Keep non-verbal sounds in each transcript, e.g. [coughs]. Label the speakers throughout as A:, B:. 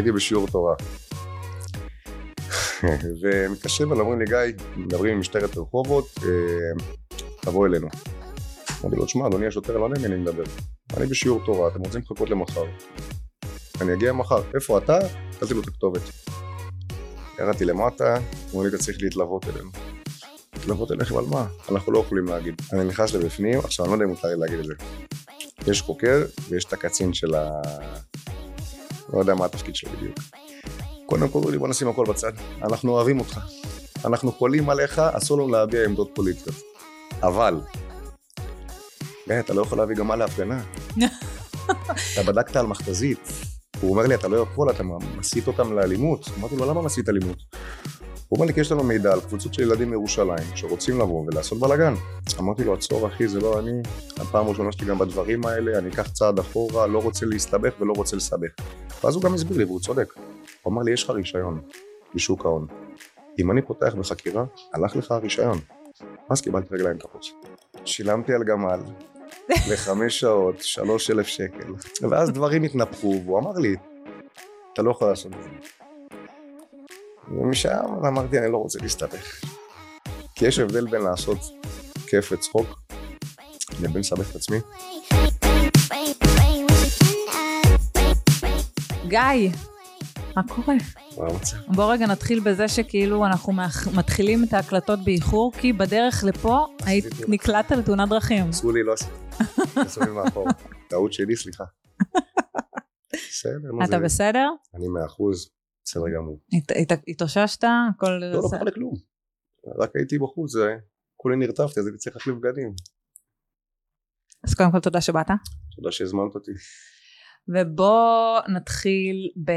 A: הייתי בשיעור תורה. [laughs] ומתקשרים אליי, אומרים לי, גיא, מדברים עם משטרת רחובות, אה, תבוא אלינו. אמרתי לו, תשמע, אדוני השוטר, לא מי אני מדבר. אני בשיעור תורה, אתם רוצים לחכות למחר. אני אגיע מחר. איפה אתה? נתתי לו את הכתובת. ירדתי למטה, אמרו לי, אתה צריך להתלוות אלינו. להתלוות אליכם על מה? אנחנו לא יכולים להגיד. אני נכנס לבפנים, עכשיו אני לא יודע אם מותר לי להגיד את זה. יש חוקר ויש את הקצין של ה... לא יודע מה התפקיד שלו בדיוק. קודם כל אמרו לי בוא נשים הכל בצד, אנחנו אוהבים אותך. אנחנו חולים עליך, אסור לנו להביע עמדות פוליטיות. אבל, גיא, אתה לא יכול להביא גמל להפגנה. [laughs] אתה בדקת על מכתזית. הוא אומר לי, אתה לא יכול, אתה מסית אותם לאלימות. אמרתי לו, למה מסית אלימות? הוא אומר לי, כי יש לנו מידע על קבוצות של ילדים מירושלים שרוצים לבוא ולעשות בלאגן. אמרתי לו, עצור אחי, זה לא אני, הפעם הראשונה שלי גם בדברים האלה, אני אקח צעד אחורה, לא רוצה להסתבך ולא רוצה לסבך. ואז הוא גם הסביר לי, והוא צודק. הוא אמר לי, יש לך רישיון בשוק ההון. אם אני פותח בחקירה, הלך לך הרישיון. אז קיבלתי רגליים קפוץ. שילמתי על גמל [laughs] לחמש שעות, שלוש אלף שקל. ואז דברים התנפחו, והוא אמר לי, אתה לא יכול לעשות את זה. ומשם אמרתי, אני לא רוצה להסתבך. כי יש הבדל בין לעשות כיף וצחוק לבין לסבך את עצמי.
B: גיא, מה קורה? בוא רגע נתחיל בזה שכאילו אנחנו מתחילים את ההקלטות באיחור, כי בדרך לפה היית. נקלעת לתאונת דרכים.
A: עשו לי, לא עשיתי. [laughs] עשו לי מאחור. טעות שלי, סליחה. בסדר, נו,
B: אתה
A: זה-
B: בסדר?
A: אני מאה אחוז, בסדר גמור.
B: הת- הת- התאוששת? הכל
A: לא, לא? קרה לכלום. רק הייתי בחוץ, זה- כולי נרטבתי, אז הייתי צריך להחליף בגדים.
B: אז קודם כל תודה שבאת.
A: תודה שהזמנת אותי.
B: ובוא נתחיל ב...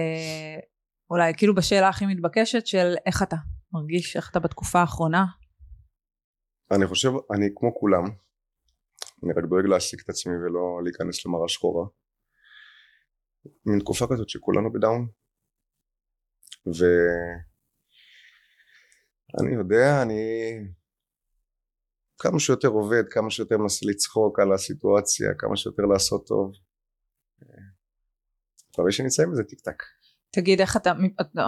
B: אולי כאילו בשאלה הכי מתבקשת של איך אתה מרגיש, איך אתה בתקופה האחרונה.
A: אני חושב, אני כמו כולם, אני רק דואג להעסיק את עצמי ולא להיכנס למראה שחורה. מין תקופה כזאת שכולנו בדאון. ואני יודע, אני כמה שיותר עובד, כמה שיותר מנסה לצחוק על הסיטואציה, כמה שיותר לעשות טוב. מקווה שנצא מזה טיק טק.
B: תגיד איך אתה,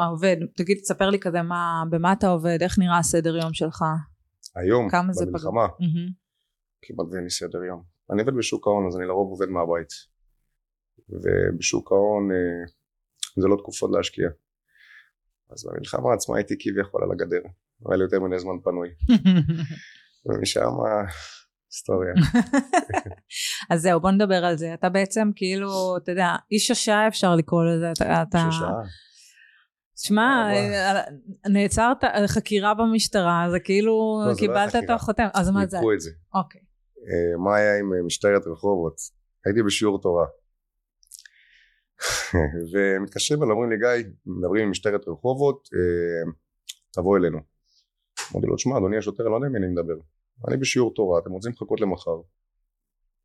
B: עובד, תגיד תספר לי כזה מה, במה אתה עובד, איך נראה הסדר יום שלך.
A: היום,
B: כמה
A: במלחמה,
B: מהמם.
A: כמעט ואין לי סדר יום. אני עובד בשוק ההון אז אני לרוב עובד מהבית. ובשוק ההון אה, זה לא תקופות להשקיע. אז במלחמה עצמה הייתי כביכול על הגדר. לא היה לי יותר מדי זמן פנוי. [laughs] ומשם היסטוריה. [laughs]
B: אז זהו בוא נדבר על זה אתה בעצם כאילו אתה יודע איש השעה אפשר לקרוא לזה אתה, אתה...
A: ששעה.
B: שמע
A: אה,
B: אה, נעצרת אה, חקירה במשטרה זה כאילו
A: לא, לא
B: קיבלת את. החותם אז מה זה
A: ניפחו את זה.
B: אוקיי
A: אה, מה היה עם אה, משטרת רחובות? הייתי בשיעור תורה. [laughs] ומתקשרים אליי, אומרים לי גיא, מדברים עם משטרת רחובות, אה, תבוא אלינו. אמרתי לו, תשמע, אדוני השוטר, אני לא יודע עם מי אני מדבר. אני בשיעור תורה, אתם רוצים לחכות למחר.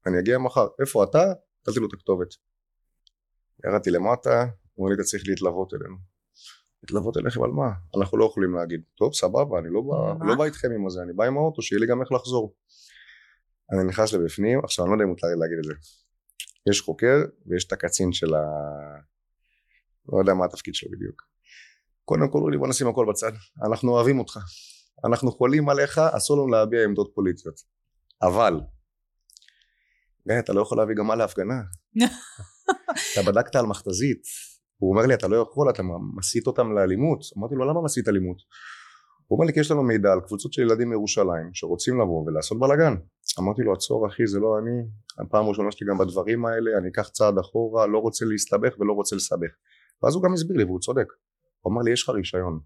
A: אני אגיע מחר. איפה אתה? נתתי לו את הכתובת. ירדתי למטה, אמרו לי, אתה צריך להתלוות אלינו. להתלוות אליכם על מה? אנחנו לא יכולים להגיד. טוב, סבבה, אני לא בא? לא בא איתכם עם הזה, אני בא עם האוטו, שיהיה לי גם איך לחזור. אני נכנס לבפנים, עכשיו אני לא יודע אם מותר לי להגיד את זה. יש חוקר ויש את הקצין של ה... לא יודע מה התפקיד שלו בדיוק. קודם כל אמרו לי בוא נשים הכל בצד, אנחנו אוהבים אותך. אנחנו חולים עליך, אסור לנו להביע עמדות פוליטיות. אבל, גיא, אתה לא יכול להביא גמל להפגנה. [laughs] אתה בדקת על מכתזית. הוא אומר לי, אתה לא יכול, אתה מסית אותם לאלימות. אמרתי לו, למה מסית אלימות? הוא אומר לי, כי יש לנו מידע על קבוצות של ילדים מירושלים שרוצים לבוא ולעשות בלאגן. אמרתי לו, עצור אחי, זה לא אני, הפעם הראשונה שלי גם בדברים האלה, אני אקח צעד אחורה, לא רוצה להסתבך ולא רוצה לסבך. ואז הוא גם הסביר לי, והוא צודק. הוא אמר לי, יש לך רישיון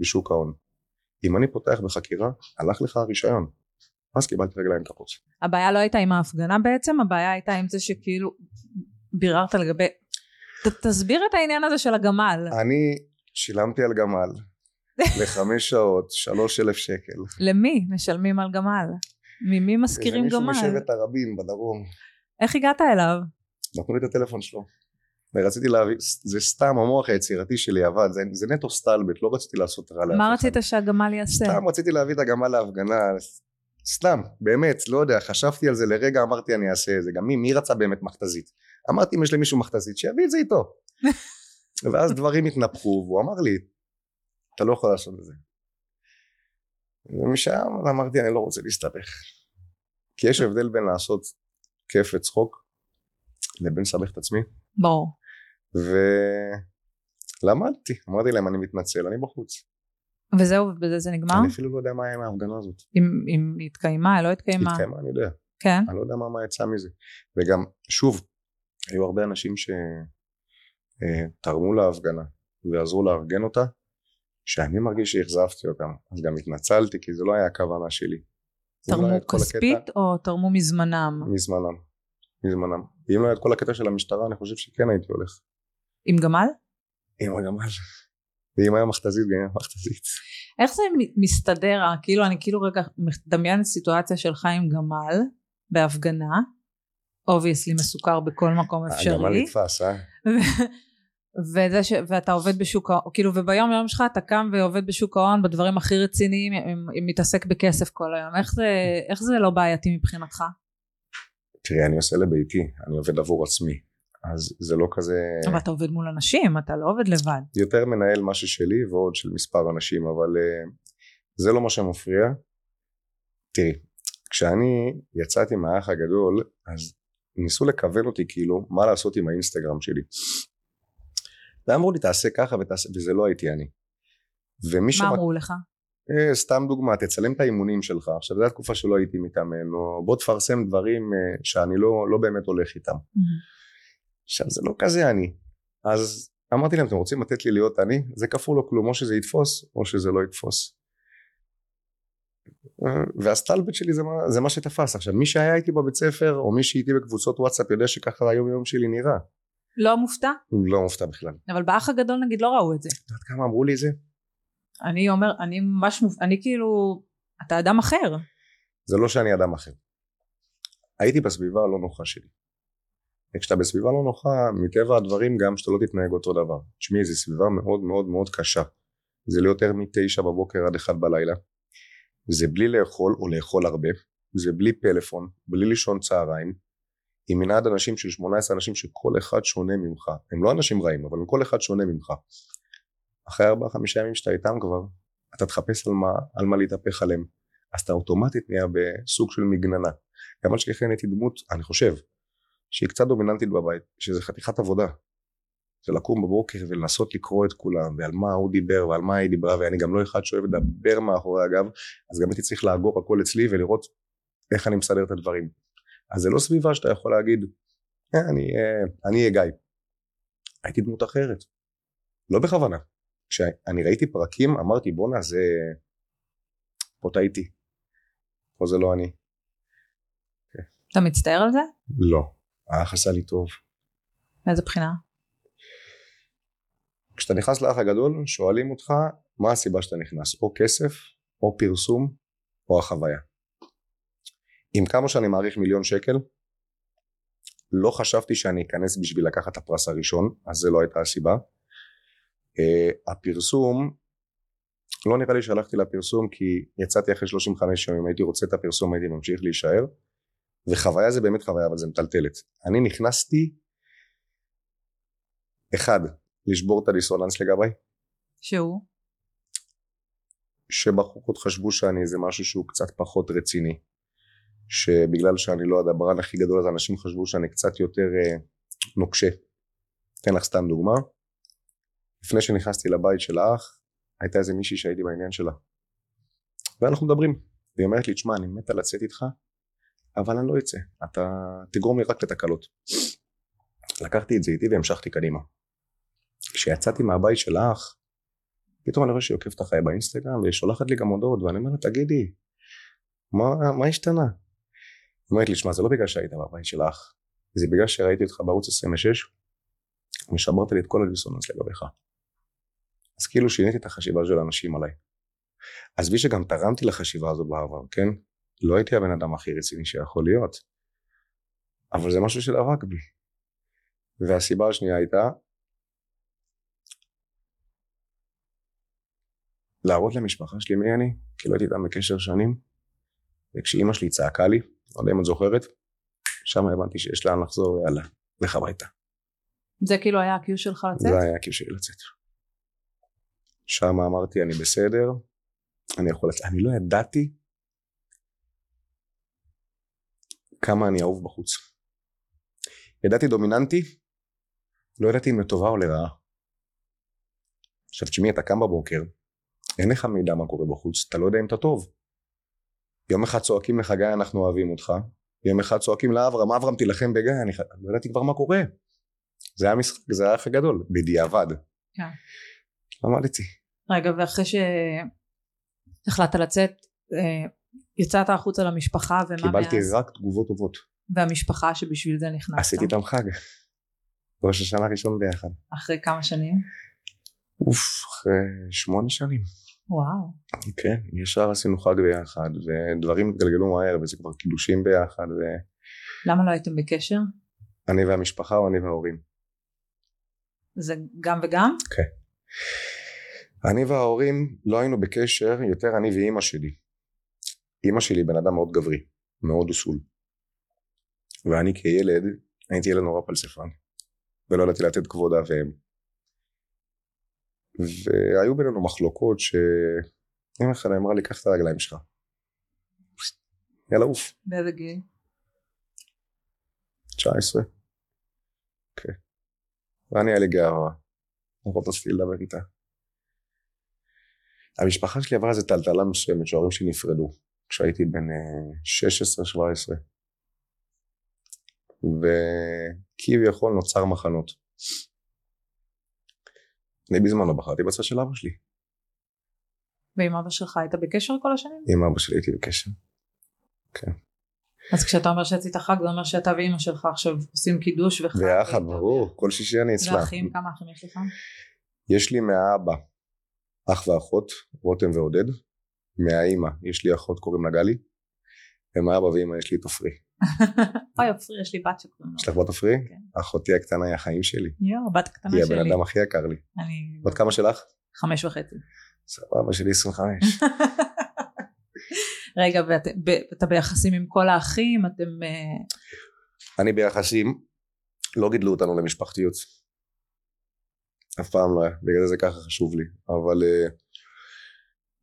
A: בשוק ההון. אם אני פותח בחקירה, הלך לך הרישיון. אז קיבלתי רגליים קפוץ.
B: הבעיה לא הייתה עם ההפגנה בעצם הבעיה הייתה עם זה שכאילו ביררת לגבי ת, תסביר את העניין הזה של הגמל
A: אני שילמתי על גמל לחמש שעות, שלוש אלף שקל.
B: למי משלמים על גמל ממי משכירים גמל
A: מישהו משבט הרבים בדרום.
B: איך הגעת אליו
A: נתנו לי את הטלפון שלו. ורציתי להביא, זה סתם המוח היצירתי שלי עבד, זה, זה נטו סטלבט, לא רציתי לעשות רע לאף אחד.
B: מה רצית שהגמל יעשה
A: סתם רציתי להביא את הגמל להפגנה, סתם, באמת, לא יודע, חשבתי על זה לרגע, אמרתי אני אעשה את זה, גם מי, מי רצה באמת מכתזית? אמרתי אם יש למישהו מכתזית, שיביא את זה איתו. [laughs] ואז דברים התנפחו והוא אמר לי אתה לא יכול לעשות את זה. ומשם אמרתי אני לא רוצה להסתבך. כי יש הבדל בין לעשות כיף וצחוק לבין לסבך את עצמי.
B: ברור.
A: ולמדתי. אמרתי להם אני מתנצל אני בחוץ.
B: וזהו, ובזה זה נגמר?
A: אני אפילו לא יודע מה היה מההפגנה הזאת.
B: אם, אם התקיימה, לא התקיימה?
A: התקיימה אני יודע.
B: כן.
A: אני לא יודע מה, מה יצא מזה. וגם שוב היו הרבה אנשים שתרמו להפגנה ועזרו לארגן אותה שאני מרגיש שאכזבתי אותם אז גם התנצלתי כי זה לא היה הכוונה שלי. לא
B: תרמו
A: כל
B: כספית
A: הקטע,
B: או תרמו מזמנם?
A: מזמנם. מזמנם. אם לא היה את כל הקטע של המשטרה אני חושב שכן הייתי הולך.
B: עם גמל?
A: עם הגמל. ואם היה מכתזית גם היה מכתזית.
B: איך זה מסתדר? כאילו, אני כאילו רגע מדמיינת סיטואציה שלך עם גמל בהפגנה, obviously מסוקר בכל מקום
A: הגמל
B: אפשרי,
A: נתפס אה [laughs]
B: וזה ש... ואתה עובד בשוק ההון, כאילו, וביום יום שלך אתה קם ועובד בשוק ההון בדברים הכי רציניים, מתעסק בכסף כל היום, איך זה, איך זה לא בעייתי מבחינתך?
A: תראי אני עושה לביתי אני עובד עבור עצמי אז זה לא כזה
B: אבל אתה עובד מול אנשים, אתה לא עובד לבד.
A: יותר מנהל משהו שלי ועוד של מספר אנשים אבל uh, זה לא מה שמפריע תראי כשאני יצאתי מהאח הגדול אז ניסו לכוון אותי כאילו מה לעשות עם האינסטגרם שלי ואמרו לי תעשה ככה ותעשה וזה לא הייתי אני.
B: מה אמרו לך?
A: אה, סתם דוגמה תצלם את האימונים שלך. עכשיו זו התקופה שלא הייתי מתאמן או בוא תפרסם דברים אה, שאני לא, לא באמת הולך איתם. עכשיו זה לא כזה אני. אז אמרתי להם אתם רוצים לתת לי להיות אני? זה כפול או כלום או שזה יתפוס או שזה לא יתפוס. אה, והסטלבט שלי זה מה, זה מה שתפס. עכשיו מי שהיה איתי בבית ספר או מי שאיתי בקבוצות וואטסאפ יודע שככה היום יום שלי נראה
B: לא מופתע?
A: לא מופתע בכלל
B: אבל באח הגדול נגיד לא ראו את זה.
A: את יודעת כמה אמרו לי את זה?
B: אני אומר, אני ממש מופתע, אני כאילו, אתה אדם אחר.
A: זה לא שאני אדם אחר הייתי בסביבה הלא נוחה שלי וכשאתה בסביבה לא נוחה מטבע הדברים גם שאתה לא תתנהג אותו דבר תשמעי זו סביבה מאוד מאוד מאוד קשה זה לא יותר מתשע בבוקר עד אחד בלילה זה בלי לאכול או לאכול הרבה זה בלי פלאפון בלי לישון צהריים עם מנעד אנשים של 18 אנשים שכל אחד שונה ממך. הם לא אנשים רעים אבל כל אחד שונה ממך. אחרי ארבעה חמישה ימים שאתה איתם כבר אתה תחפש על מה, על מה להתהפך עליהם. אז אתה אוטומטית נהיה בסוג של מגננה. גם על שכן הייתי דמות אני חושב שהיא קצת דומיננטית בבית שזה חתיכת עבודה. זה לקום בבוקר ולנסות לקרוא את כולם ועל מה הוא דיבר ועל מה היא דיברה ואני גם לא אחד שאוהב לדבר מאחורי הגב אז גם הייתי צריך לאגור הכל אצלי ולראות איך אני מסדר את הדברים אז זה לא סביבה שאתה יכול להגיד אה, אני אה, אני אהיה גיא. הייתי דמות אחרת. לא בכוונה. כשאני ראיתי פרקים אמרתי בואנה זה פה טעיתי. פה זה לא אני.
B: אתה מצטער על זה?
A: לא. האח עשה לי טוב.
B: מאיזה בחינה?
A: כשאתה נכנס לאח הגדול שואלים אותך מה הסיבה שאתה נכנס? או כסף או פרסום או החוויה עם כמה שאני מעריך מיליון שקל לא חשבתי שאני אכנס בשביל לקחת את הפרס הראשון אז זה לא הייתה הסיבה. uh, הפרסום לא נראה לי שהלכתי לפרסום כי יצאתי אחרי 35 יום אם הייתי רוצה את הפרסום הייתי ממשיך להישאר וחוויה זה באמת חוויה אבל זה מטלטלת. אני נכנסתי אחד לשבור את הדיסוננס לגביי
B: שהוא?
A: שבחורות חשבו שאני איזה משהו שהוא קצת פחות רציני שבגלל שאני לא הדברן הכי גדול אז אנשים חשבו שאני קצת יותר אה, נוקשה. אתן לך סתם דוגמה. לפני שנכנסתי לבית של האח הייתה איזה מישהי שהייתי בעניין שלה. ואנחנו מדברים. והיא אומרת לי תשמע אני מתה לצאת איתך אבל אני לא אצא. אתה תגרום לי רק לתקלות. לקחתי את זה איתי והמשכתי קדימה. כשיצאתי מהבית של האח פתאום אני רואה שהיא עוקבת אחריי באינסטגרם והיא שולחת לי גם הודעות ואני אומר לה תגידי מה, מה השתנה? היא אומרת לי שמע זה לא בגלל שהיית בבית של האח זה בגלל שראיתי אותך בערוץ 26 ושברת לי את כל הדיסוננס לגביך. אז כאילו שיניתי את החשיבה של האנשים עליי. עזבי שגם תרמתי לחשיבה הזאת בעבר כן? לא הייתי הבן אדם הכי רציני שיכול להיות אבל זה משהו שדבק בי. והסיבה השנייה הייתה להראות למשפחה שלי מי אני כי לא הייתי איתם בקשר שנים וכשאימא שלי צעקה לי לא יודע אם את זוכרת שם הבנתי שיש לאן לחזור ויאללה לך הביתה
B: זה כאילו היה ה-Q שלך לצאת?
A: זה היה ה-Q שלי לצאת. שם אמרתי אני בסדר, אני יכול לצאת. אני לא ידעתי כמה אני אהוב בחוץ. ידעתי דומיננטי, לא ידעתי אם לטובה או לרעה. עכשיו תשמעי, אתה קם בבוקר, אין לך מידע מה קורה בחוץ, אתה לא יודע אם אתה טוב. יום אחד צועקים לך גיא אנחנו אוהבים אותך, יום אחד צועקים לאברהם אברהם תילחם בגיא, אני. לא ידעתי כבר מה קורה. זה היה משחק, זה היה האח הגדול, בדיעבד.
B: כן.
A: למדתי.
B: רגע ואחרי שהחלטת לצאת אה, יצאת החוצה למשפחה ומה
A: קיבלתי
B: מאז?
A: רק תגובות טובות.
B: והמשפחה שבשביל זה נכנסת?
A: עשיתי איתם חג. ראש השנה ראשון ביחד.
B: אחרי כמה שנים?
A: אוף, אחרי שמונה שנים.
B: וואו.
A: כן, ישר עשינו חג ביחד, ודברים התגלגלו מהר, וזה כבר קידושים ביחד,
B: למה לא הייתם בקשר?
A: ואני והמשפחה או אני וההורים.
B: זה גם וגם?
A: אני וההורים לא היינו בקשר, יותר אני ואימא שלי. אימא שלי בן אדם מאוד גברי, מאוד אוסול. ואני כילד, הייתי ילד נורא פלספן, ולא ידעתי לתת כבוד אב ואם. והיו בינינו מחלוקות שאמא אחד אמרה לי, קח את הרגליים שלך. יאללה עוף,
B: באיזה גיל?
A: 19. כן. ואני היה לי גאווה. לפחות רציתי לדבר איתה. המשפחה שלי עברה איזה טלטלה מסוימת שההורים שלי נפרדו כשהייתי בן אה, 16-17 וכביכול נוצר מחנות. אני בזמנו בחרתי בצד של אבא שלי.
B: ועם אבא שלך היית בקשר כל השנים?
A: עם אבא שלי הייתי בקשר.
B: אז כשאתה אומר שעשית חג זה אומר שאתה ואימא שלך עכשיו עושים קידוש וחג.
A: ביחד, ברור, כל שישי אני אצלה.
B: ואחים, כמה אחים יש לך?
A: יש לי מהאבא אח ואחות, רותם ועודד. מהאימא יש לי אחות קוראים לה גלי. ומאבא ואימא יש לי את עופרי. [laughs]
B: אוי עופרי יש לי בת שקוראים לה.
A: יש לך בת עופרי?
B: כן.
A: אחותי הקטנה היא החיים שלי.
B: יואו בת קטנה
A: היא
B: שלי.
A: הבן אדם הכי יקר לי.
B: אני
A: בת כמה שלך?
B: חמש וחצי.
A: סבבה, שלי 25. [laughs]
B: רגע ואתה ביחסים עם כל האחים אתם אה,
A: אני ביחסים, לא גידלו אותנו למשפחתיות. אף פעם לא היה, בגלל זה זה ככה חשוב לי. אבל uh,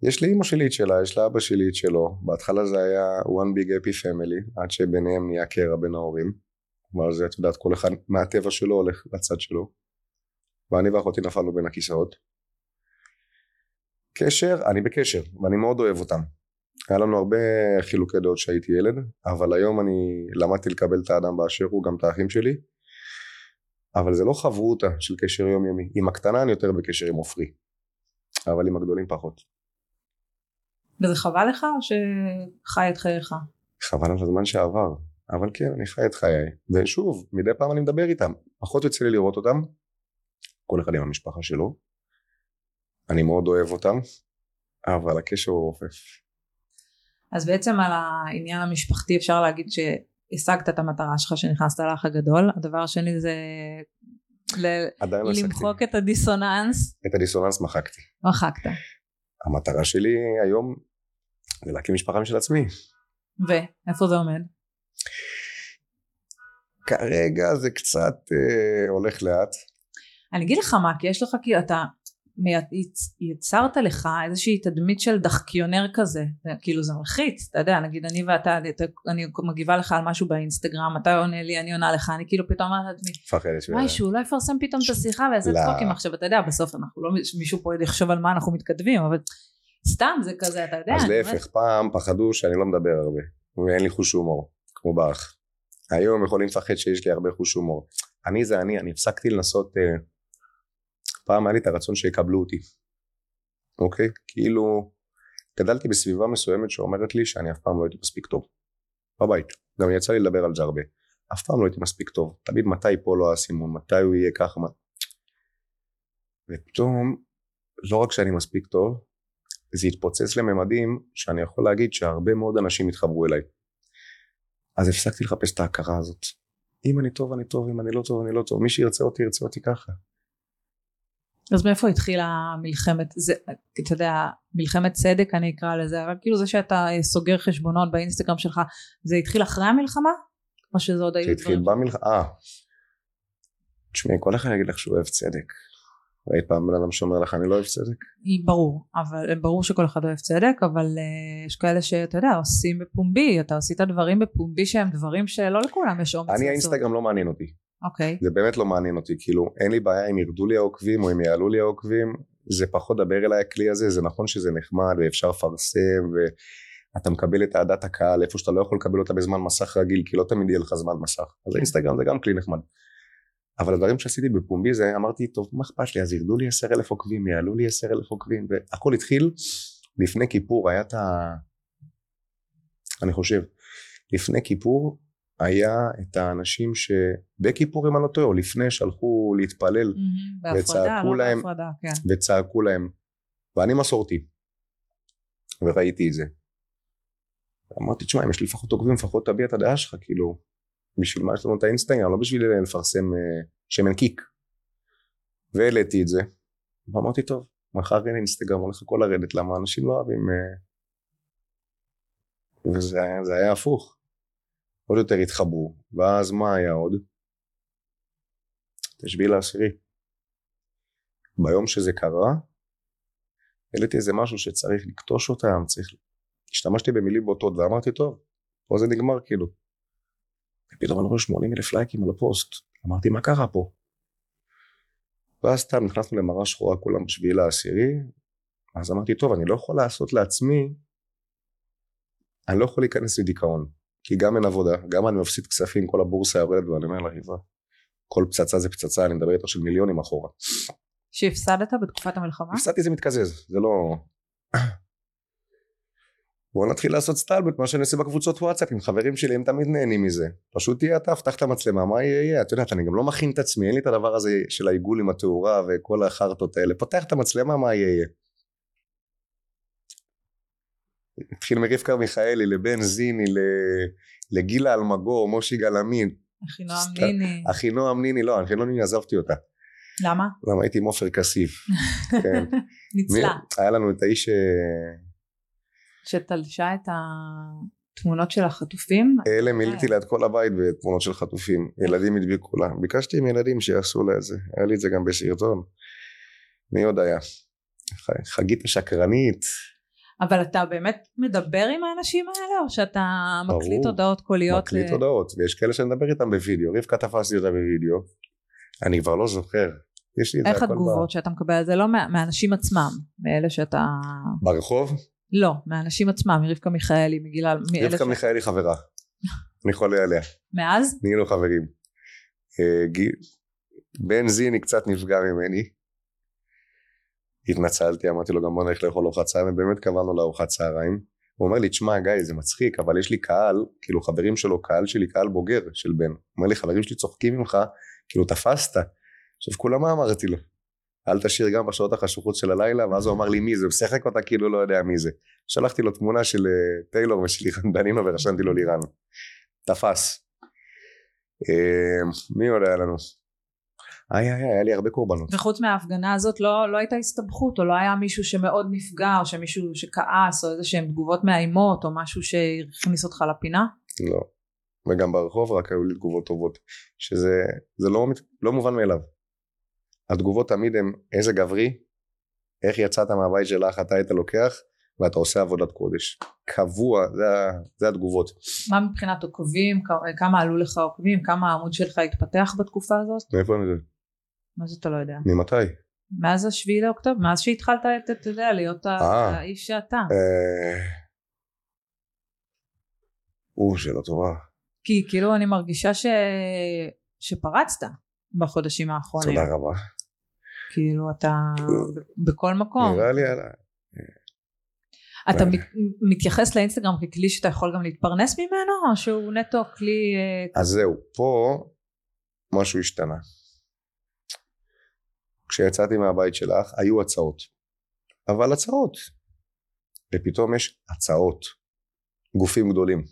A: יש לאימא שלי את שלה, יש לאבא שלי את שלו. בהתחלה זה היה one big happy family, עד שביניהם נהיה קרע בין ההורים. ואז את יודעת, כל אחד מהטבע שלו הולך לצד שלו. ואני ואחותי נפלנו בין הכיסאות. קשר, אני בקשר, ואני מאוד אוהב אותם. היה לנו הרבה חילוקי דעות כשהייתי ילד, אבל היום אני למדתי לקבל את האדם באשר הוא, גם את האחים שלי, אבל זה לא חברותא של קשר יומיומי. עם הקטנה אני יותר בקשר עם עופרי, אבל עם הגדולים פחות.
B: וזה חבל לך או שחי את חייך?
A: חבל על הזמן שעבר, אבל כן, אני חי את חיי. ושוב, מדי פעם אני מדבר איתם. פחות יוצא לי לראות אותם, כל אחד עם המשפחה שלו. אני מאוד אוהב אותם, אבל הקשר הוא רופף.
B: אז בעצם על העניין המשפחתי אפשר להגיד שהשגת את המטרה שלך שנכנסת לאח הגדול הדבר השני זה ל-
A: לא.
B: למחוק את הדיסוננס
A: את הדיסוננס מחקתי.
B: מחקת
A: המטרה שלי היום זה להקים משפחה משל עצמי.
B: ואיפה זה עומד?
A: כרגע זה קצת אה, הולך לאט.
B: אני אגיד לך מה כי יש לך כאילו אתה יצרת לך איזושהי תדמית של דחקיונר כזה זה, כאילו זה מלחיץ אתה יודע נגיד אני ואתה אתה, אני מגיבה לך על משהו באינסטגרם אתה עונה לי אני עונה לך אני כאילו פתאום אומרת לעצמי. וואי שהוא לא יפרסם פתאום את השיחה ויעשה
A: לא.
B: צחוקים עכשיו אתה יודע בסוף אנחנו לא מישהו פה יחשוב על מה אנחנו מתכתבים אבל סתם זה כזה אתה יודע
A: אז להפך, פעם פחדו שאני לא מדבר הרבה, ואין לי חוש הומור, כמו באח. היום יכולים לפחד שיש לי הרבה חוש הומור. אני זה אני, אני הפסקתי לנסות, אה, פעם היה לי את הרצון שיקבלו אותי, אוקיי? כאילו, גדלתי בסביבה מסוימת שאומרת לי שאני אף פעם לא הייתי מספיק טוב. בבית, גם יצא לי לדבר על זה הרבה. אף פעם לא הייתי מספיק טוב, תמיד מתי פה לא האסימון, מתי הוא יהיה ככה. ופתאום, לא רק שאני מספיק טוב, זה התפוצץ לממדים שאני יכול להגיד שהרבה מאוד אנשים התחברו אליי. אז הפסקתי לחפש את ההכרה הזאת. אם אני טוב אני טוב, אם אני לא טוב אני לא טוב, מי שירצה אותי ירצה אותי ככה.
B: אז מאיפה התחילה מלחמת זה אתה יודע מלחמת צדק אני אקרא לזה אבל כאילו זה שאתה סוגר חשבונות באינסטגרם שלך זה התחיל אחרי המלחמה? או שזה עוד היו
A: זה התחיל
B: דברים?
A: במלחמה, אה. תשמעי, כל אחד יגיד לך שהוא אוהב צדק. ראית פעם בן אדם שאומר לך אני לא אוהב צדק?
B: ברור, אבל ברור שכל אחד אוהב צדק, אבל uh, יש כאלה שאתה יודע, עושים בפומבי, אתה עשית דברים בפומבי שהם דברים שלא לכולם יש אומץ
A: אני האינסטגרם לא מעניין אותי.
B: אוקיי.
A: זה באמת לא מעניין אותי, כאילו אין לי בעיה אם ירדו לי העוקבים או אם יעלו לי העוקבים, זה פחות דבר אליי הכלי הזה, זה נכון שזה נחמד ואפשר לפרסם ואתה מקבל את אהדת הקהל איפה שאתה לא יכול לקבל אותה בזמן מסך רגיל, כי לא תמיד יהיה לך זמן מסך, אז האינסטגרם זה גם כלי נחמד. אבל הדברים שעשיתי בפומבי זה אמרתי טוב מה אכפת לי אז ירדו לי עשר אלף עוקבים יעלו לי עשר אלף עוקבים והכל התחיל לפני כיפור היה את ה... אני חושב לפני כיפור היה את האנשים שבכיפור אם אני לא טועה או לפני שהלכו להתפלל
B: בהפרדה,
A: וצעקו
B: לא
A: להם-
B: בהפרדה, כן.
A: וצעקו להם ואני מסורתי. וראיתי את זה. אמרתי תשמע אם יש לי לפחות עוקבים לפחות תביע את הדעה שלך כאילו בשביל מה יש לנו את האינסטגרם? לא בשביל לפרסם אה, שמן קיק. והעליתי את זה ואמרתי טוב מחר אין אינסטגרם הולך הכל לרדת למה אנשים לא אוהבים אה, וזה היה, היה הפוך עוד יותר התחברו ואז מה היה עוד? את לעשירי. ביום שזה קרה העליתי איזה משהו שצריך לקטוש אותם צריך השתמשתי במילים בוטות ואמרתי טוב פה זה נגמר כאילו. ופתאום אני רואה 80 אלף לייקים על הפוסט. אמרתי מה קרה פה? ואז סתם נכנסנו למראה שחורה כולם בשביעי לעשירי. אז אמרתי טוב אני לא יכול לעשות לעצמי אני לא יכול להיכנס לדיכאון כי גם אין עבודה גם אני מפסיד כספים כל הבורסה יורדת ואני אומר לה יבה כל פצצה זה פצצה אני מדבר איתו של מיליונים אחורה.
B: שהפסדת בתקופת המלחמה?
A: הפסדתי זה מתקזז זה לא [clears throat] בואו נתחיל לעשות סטלבט מה שאני עושה בקבוצות וואטסאפ עם חברים שלי הם תמיד נהנים מזה. פשוט תהיה אתה פתח את המצלמה מה יהיה יהיה? את יודעת אני גם לא מכין את עצמי אין לי את הדבר הזה של העיגול עם התאורה וכל החרטות האלה. פותח את המצלמה מה יהיה יהיה התחיל מרבקה מיכאלי לבן זיני ל- לגילה אלמגור מושי גלעמין
B: אחינועם ניני.
A: אחינועם ניני לא אחינועם ניני עזבתי אותה.
B: למה?
A: למה? הייתי עם עופר כסיף. כן. [laughs]
B: ניצלה.
A: מי- היה לנו את האיש אה,
B: שתלשה את התמונות של החטופים.
A: אלה מילאתי לה את כל הבית בתמונות של חטופים. ילדים הדביקו לה. ביקשתי עם ילדים שיעשו לה את זה. היה לי את זה גם בסרטון. מי עוד היה? חגית השקרנית
B: אבל אתה באמת מדבר עם האנשים האלה או שאתה
A: ברור.
B: מקליט הודעות קוליות?
A: מקליט
B: ל-
A: הודעות ויש כאלה שאני מדבר איתם בווידאו רבקה תפסתי אותה בווידאו אני כבר לא זוכר יש לי את זה
B: איך התגובות שאתה מקבל? זה לא מה- מהאנשים עצמם, מאלה שאתה...
A: ב- ברחוב
B: לא, מהאנשים עצמם, מרבקה מיכאלי, מגילה...
A: רבקה
B: ש-
A: מיכאלי חברה אני חולה עליה
B: מאז?
A: נהיינו חברים אה, גיל- בן זיני קצת נפגע ממני התנצלתי אמרתי לו גם בוא נלך לאכול ארוחת צהריים. ובאמת קבענו לארוחת צהריים. הוא אומר לי תשמע גיא זה מצחיק אבל יש לי קהל כאילו חברים שלו קהל שלי קהל בוגר של בן. הוא אומר לי חברים שלי צוחקים ממך כאילו תפסת. עכשיו כולה מה אמרתי לו? אל תשאיר גם בשעות החשוכות של הלילה. ואז הוא אמר לי מי זה? הוא משחק אותה כאילו לא יודע מי זה. שלחתי לו תמונה של אה, טיילור ושל לירן דנינו ורשמתי לו לירן. תפס. אה, מי עוד היה לנו? איי איי, היה לי הרבה קורבנות.
B: וחוץ מההפגנה הזאת לא, לא הייתה הסתבכות או לא היה מישהו שמאוד נפגע או שמישהו שכעס או איזה שהן תגובות מאיימות או משהו שהכניס אותך לפינה?
A: לא. וגם ברחוב רק היו לי תגובות טובות. שזה זה לא, לא מובן מאליו. התגובות תמיד הן איזה גברי, איך יצאת מהבית שלך, אתה היית לוקח ואתה עושה עבודת קודש. קבוע, זה, זה התגובות.
B: מה מבחינת עוקבים, כמה עלו לך עוקבים, כמה העמוד שלך התפתח בתקופה הזאת?
A: מאיפה אני יודע?
B: מה זה אתה לא יודע?
A: ממתי?
B: מאז השביעי לאוקטובר, מאז שהתחלת, את- אתה יודע, להיות
A: אה.
B: האיש שאתה.
A: אה... או, שאלה טובה.
B: כי כאילו אני מרגישה ש... שפרצת בחודשים האחרונים.
A: תודה רבה.
B: כאילו אתה ב- בכל מקום.
A: נראה לי יאללה.
B: אתה מת, מתייחס לאינסטגרם ככלי שאתה יכול גם להתפרנס ממנו או שהוא נטו כלי אה,
A: אז זהו, פה משהו השתנה. כשיצאתי מהבית שלך היו הצעות, אבל הצעות. ופתאום יש הצעות, גופים גדולים.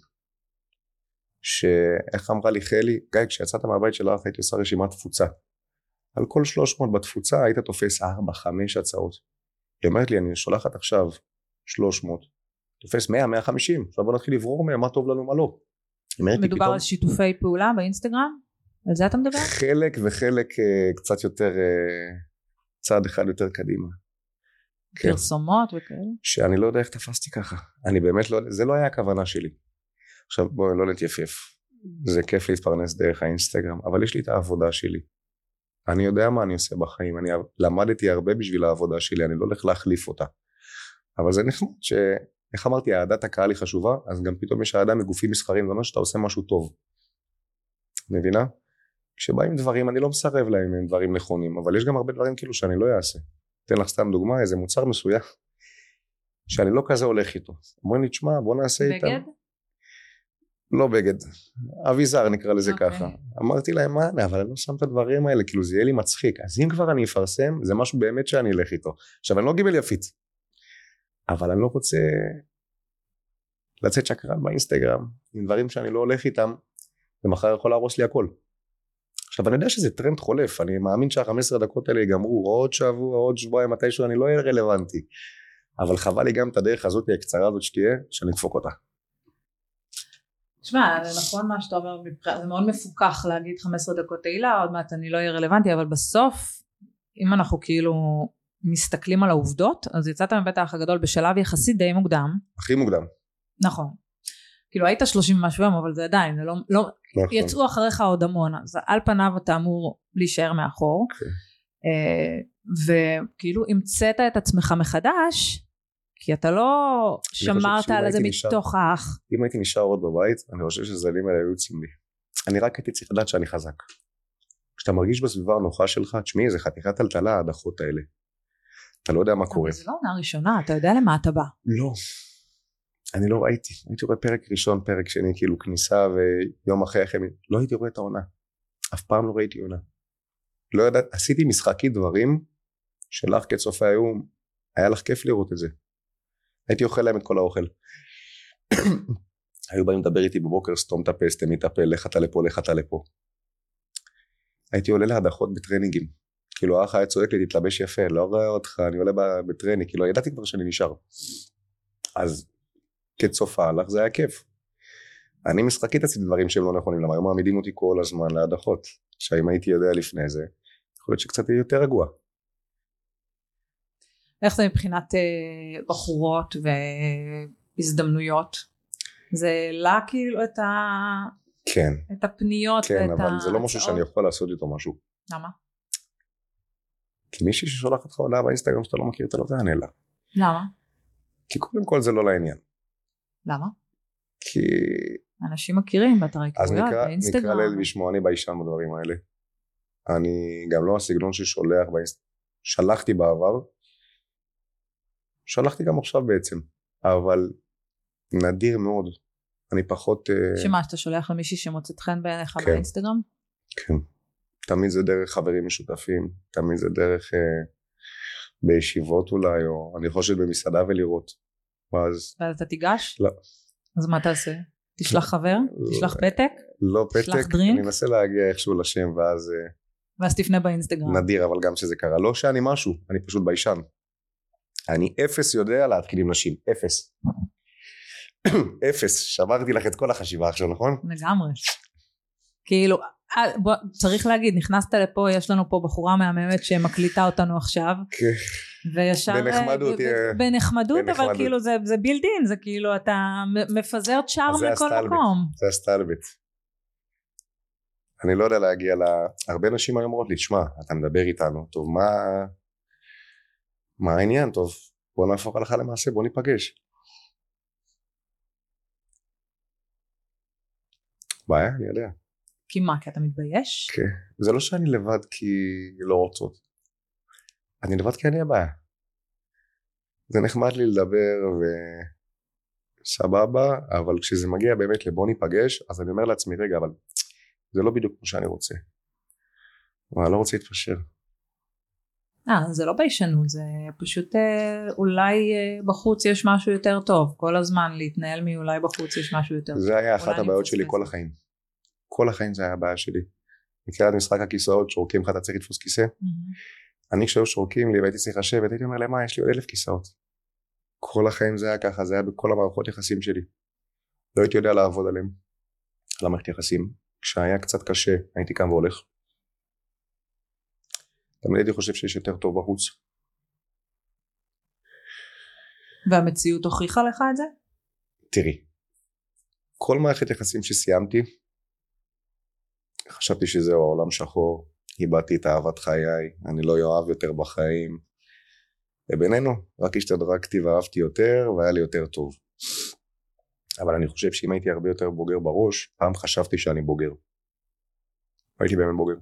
A: שאיך אמרה לי חלי, גיא כשיצאת מהבית שלך הייתי עושה רשימת תפוצה. על כל 300 בתפוצה היית תופס 4-5 הצעות. היא אומרת לי אני שולחת עכשיו 300, תופס 100-150, עכשיו בוא נתחיל לברור מהם מה טוב לנו מה לא.
B: מדובר
A: פתאום-
B: על שיתופי פעולה באינסטגרם? על זה אתה מדבר?
A: חלק וחלק אה, קצת יותר, אה, צעד אחד יותר קדימה. כן.
B: פרסומות וכאלה?
A: שאני לא יודע איך תפסתי ככה. אני באמת לא, זה לא היה הכוונה שלי. עכשיו בואי לא נתייפף. זה כיף להתפרנס דרך האינסטגרם, אבל יש לי את העבודה שלי. אני יודע מה אני עושה בחיים, אני למדתי הרבה בשביל העבודה שלי, אני לא הולך להחליף אותה. אבל זה נחמד ש... איך אמרתי, אהדת הקהל היא חשובה, אז גם פתאום יש אהדה מגופים מסחרים, זה אומר שאתה עושה משהו טוב. מבינה? כשבאים דברים, אני לא מסרב להם הם דברים נכונים, אבל יש גם הרבה דברים כאילו שאני לא אעשה. אתן לך סתם דוגמה, איזה מוצר מסוים, [laughs] שאני לא כזה הולך איתו. אומרים לי, תשמע, בוא נעשה איתם.
B: בגד?
A: לא בגד, אביזר נקרא לזה
B: אוקיי.
A: ככה. אמרתי להם מה אבל אני לא שם את הדברים האלה, כאילו זה יהיה לי מצחיק. אז אם כבר אני אפרסם, זה משהו באמת שאני אלך איתו. עכשיו אני לא גיבל יפיץ, אבל אני לא רוצה לצאת שקרן באינסטגרם עם דברים שאני לא הולך איתם, ומחר יכול להרוס לי הכל. עכשיו אני יודע שזה טרנד חולף, אני מאמין שהחמש עשרה דקות האלה ייגמרו עוד שבוע, עוד שבועיים, מתישהו אני לא אהיה רלוונטי. אבל חבל לי גם את הדרך הזאת הקצרה הזאת שתהיה, שאני אדפוק אותה.
B: תשמע, זה נכון מה שאתה אומר, זה מאוד מפוקח להגיד 15 דקות תהילה, עוד מעט אני לא אהיה רלוונטי, אבל בסוף, אם אנחנו כאילו מסתכלים על העובדות, אז יצאת מבית האח הגדול בשלב יחסית די מוקדם,
A: הכי מוקדם.
B: נכון. כאילו היית 30 ומשהו יום, אבל זה עדיין, זה לא, לא,
A: נכון.
B: יצאו אחריך עוד המון, אז על פניו אתה אמור להישאר מאחור,
A: אוקיי.
B: אה, וכאילו המצאת את עצמך מחדש, כי אתה לא שמרת על זה מתוך האח.
A: אם הייתי נשאר עוד בבית, אני חושב שהזלים האלה היו יוצאים לי. אני רק הייתי צריך לדעת שאני חזק. כשאתה מרגיש בסביבה הנוחה שלך, תשמעי, זה חתיכת טלטלה ההדחות האלה. אתה לא יודע מה קורה.
B: זה לא עונה ראשונה, אתה יודע למה אתה בא.
A: לא. אני לא ראיתי. הייתי רואה פרק ראשון, פרק שני, כאילו כניסה ויום אחרי אחרי, לא הייתי רואה את העונה. אף פעם לא ראיתי עונה. לא יודעת, עשיתי משחקי דברים שלך כצופה היו, היה לך כיף לראות את זה. הייתי אוכל להם את כל האוכל. היו באים לדבר איתי בבוקר, סתום את הפה, סתמי את הפה, לך אתה לפה, לך אתה לפה. הייתי עולה להדחות בטרנינגים. כאילו האח היה צועק לי, תתלבש יפה, לא רואה אותך, אני עולה בטרנינג, כאילו ידעתי כבר שאני נשאר. אז כצופה לך זה היה כיף. אני משחקית עשיתי דברים שהם לא נכונים, למה היו מעמידים אותי כל הזמן להדחות. עכשיו אם הייתי יודע לפני זה, יכול להיות שקצת יהיה יותר רגוע.
B: איך זה מבחינת אה, בחורות והזדמנויות? זה העלה כאילו את, ה...
A: כן,
B: את הפניות
A: כן,
B: ואת
A: אבל זה לא משהו? שאני יכול לעשות איתו משהו.
B: למה?
A: כי מישהי ששולחת לך הודעה באינסטגרם שאתה לא מכיר, אתה לא תענה לה.
B: למה?
A: כי קודם כל זה לא לעניין.
B: למה?
A: כי...
B: אנשים מכירים באתר
A: אז
B: היכרויות, באינסטגרם.
A: נקרא לילד בשמו, אני ביישן בדברים האלה. אני גם לא הסגנון ששולח באינסט... שלחתי בעבר, שלחתי גם עכשיו בעצם, אבל נדיר מאוד. אני פחות... אה,
B: שמה, שאתה שולח למישהי שמוצאת חן בעיניך
A: כן.
B: באינסטגרם?
A: כן. תמיד זה דרך חברים משותפים, תמיד זה דרך אה, בישיבות אולי, או אני יכול לשבת במסעדה ולראות. ואז
B: ואז אתה תיגש?
A: לא.
B: אז מה תעשה? תשלח חבר? תשלח פתק?
A: לא פתק? אני אנסה להגיע איכשהו לשם ואז אה,
B: ואז תפנה באינסטגרם.
A: נדיר אבל גם שזה קרה. לא שאני משהו, אני פשוט ביישן. אני אפס יודע להתחיל עם נשים, אפס. [coughs] אפס, שברתי לך את כל החשיבה עכשיו, נכון?
B: לגמרי. כאילו, אה, בוא, צריך להגיד, נכנסת לפה, יש לנו פה בחורה מהממת שמקליטה אותנו עכשיו,
A: כן.
B: וישר...
A: בנחמדות,
B: אה, ב- בנחמדות, אבל
A: בנחמדות.
B: כאילו זה, זה בילדין, זה כאילו אתה מפזר צ'ארם לכל
A: הסטלבט.
B: מקום.
A: זה הסטלבט. אני לא יודע להגיע ל... הרבה נשים היום אומרות לי, שמע, אתה מדבר איתנו, טוב, מה... מה העניין? טוב, בוא נהפוך הלכה למעשה, בוא ניפגש. בעיה, אני יודע.
B: כי מה, כי אתה מתבייש?
A: כן. זה לא שאני לבד כי לא רוצות. אני לבד כי אני הבעיה. זה נחמד לי לדבר וסבבה, אבל כשזה מגיע באמת לבוא ניפגש, אז אני אומר לעצמי, רגע, אבל זה לא בדיוק כמו שאני רוצה. אבל אני לא רוצה להתפשר.
B: אה, זה לא ביישנות, זה פשוט אה, אולי אה, בחוץ יש משהו יותר טוב. כל הזמן להתנהל מאולי בחוץ יש משהו יותר טוב.
A: זה היה אחת הבעיות שלי. כל החיים. כל החיים זה היה הבעיה שלי. מכירה את משחק הכיסאות, שורקים לך אתה צריך לתפוס כיסא? אני כשהיו שורקים לי והייתי צריך לשבת, הייתי אומר להם מה יש לי עוד אלף כיסאות. כל החיים זה היה ככה, זה היה בכל המערכות יחסים שלי. לא הייתי יודע לעבוד עליהם, על המערכת יחסים. כשהיה קצת קשה הייתי קם והולך. תמיד הייתי חושב שיש יותר טוב בחוץ.
B: והמציאות הוכיחה לך את זה?
A: תראי, כל מערכת יחסים שסיימתי, חשבתי שזהו העולם שחור, איבדתי את אהבת חיי, אני לא אוהב יותר בחיים, ובינינו, רק השתדרגתי ואהבתי יותר והיה לי יותר טוב. אבל אני חושב שאם הייתי הרבה יותר בוגר בראש, פעם חשבתי שאני בוגר. הייתי באמת בוגר.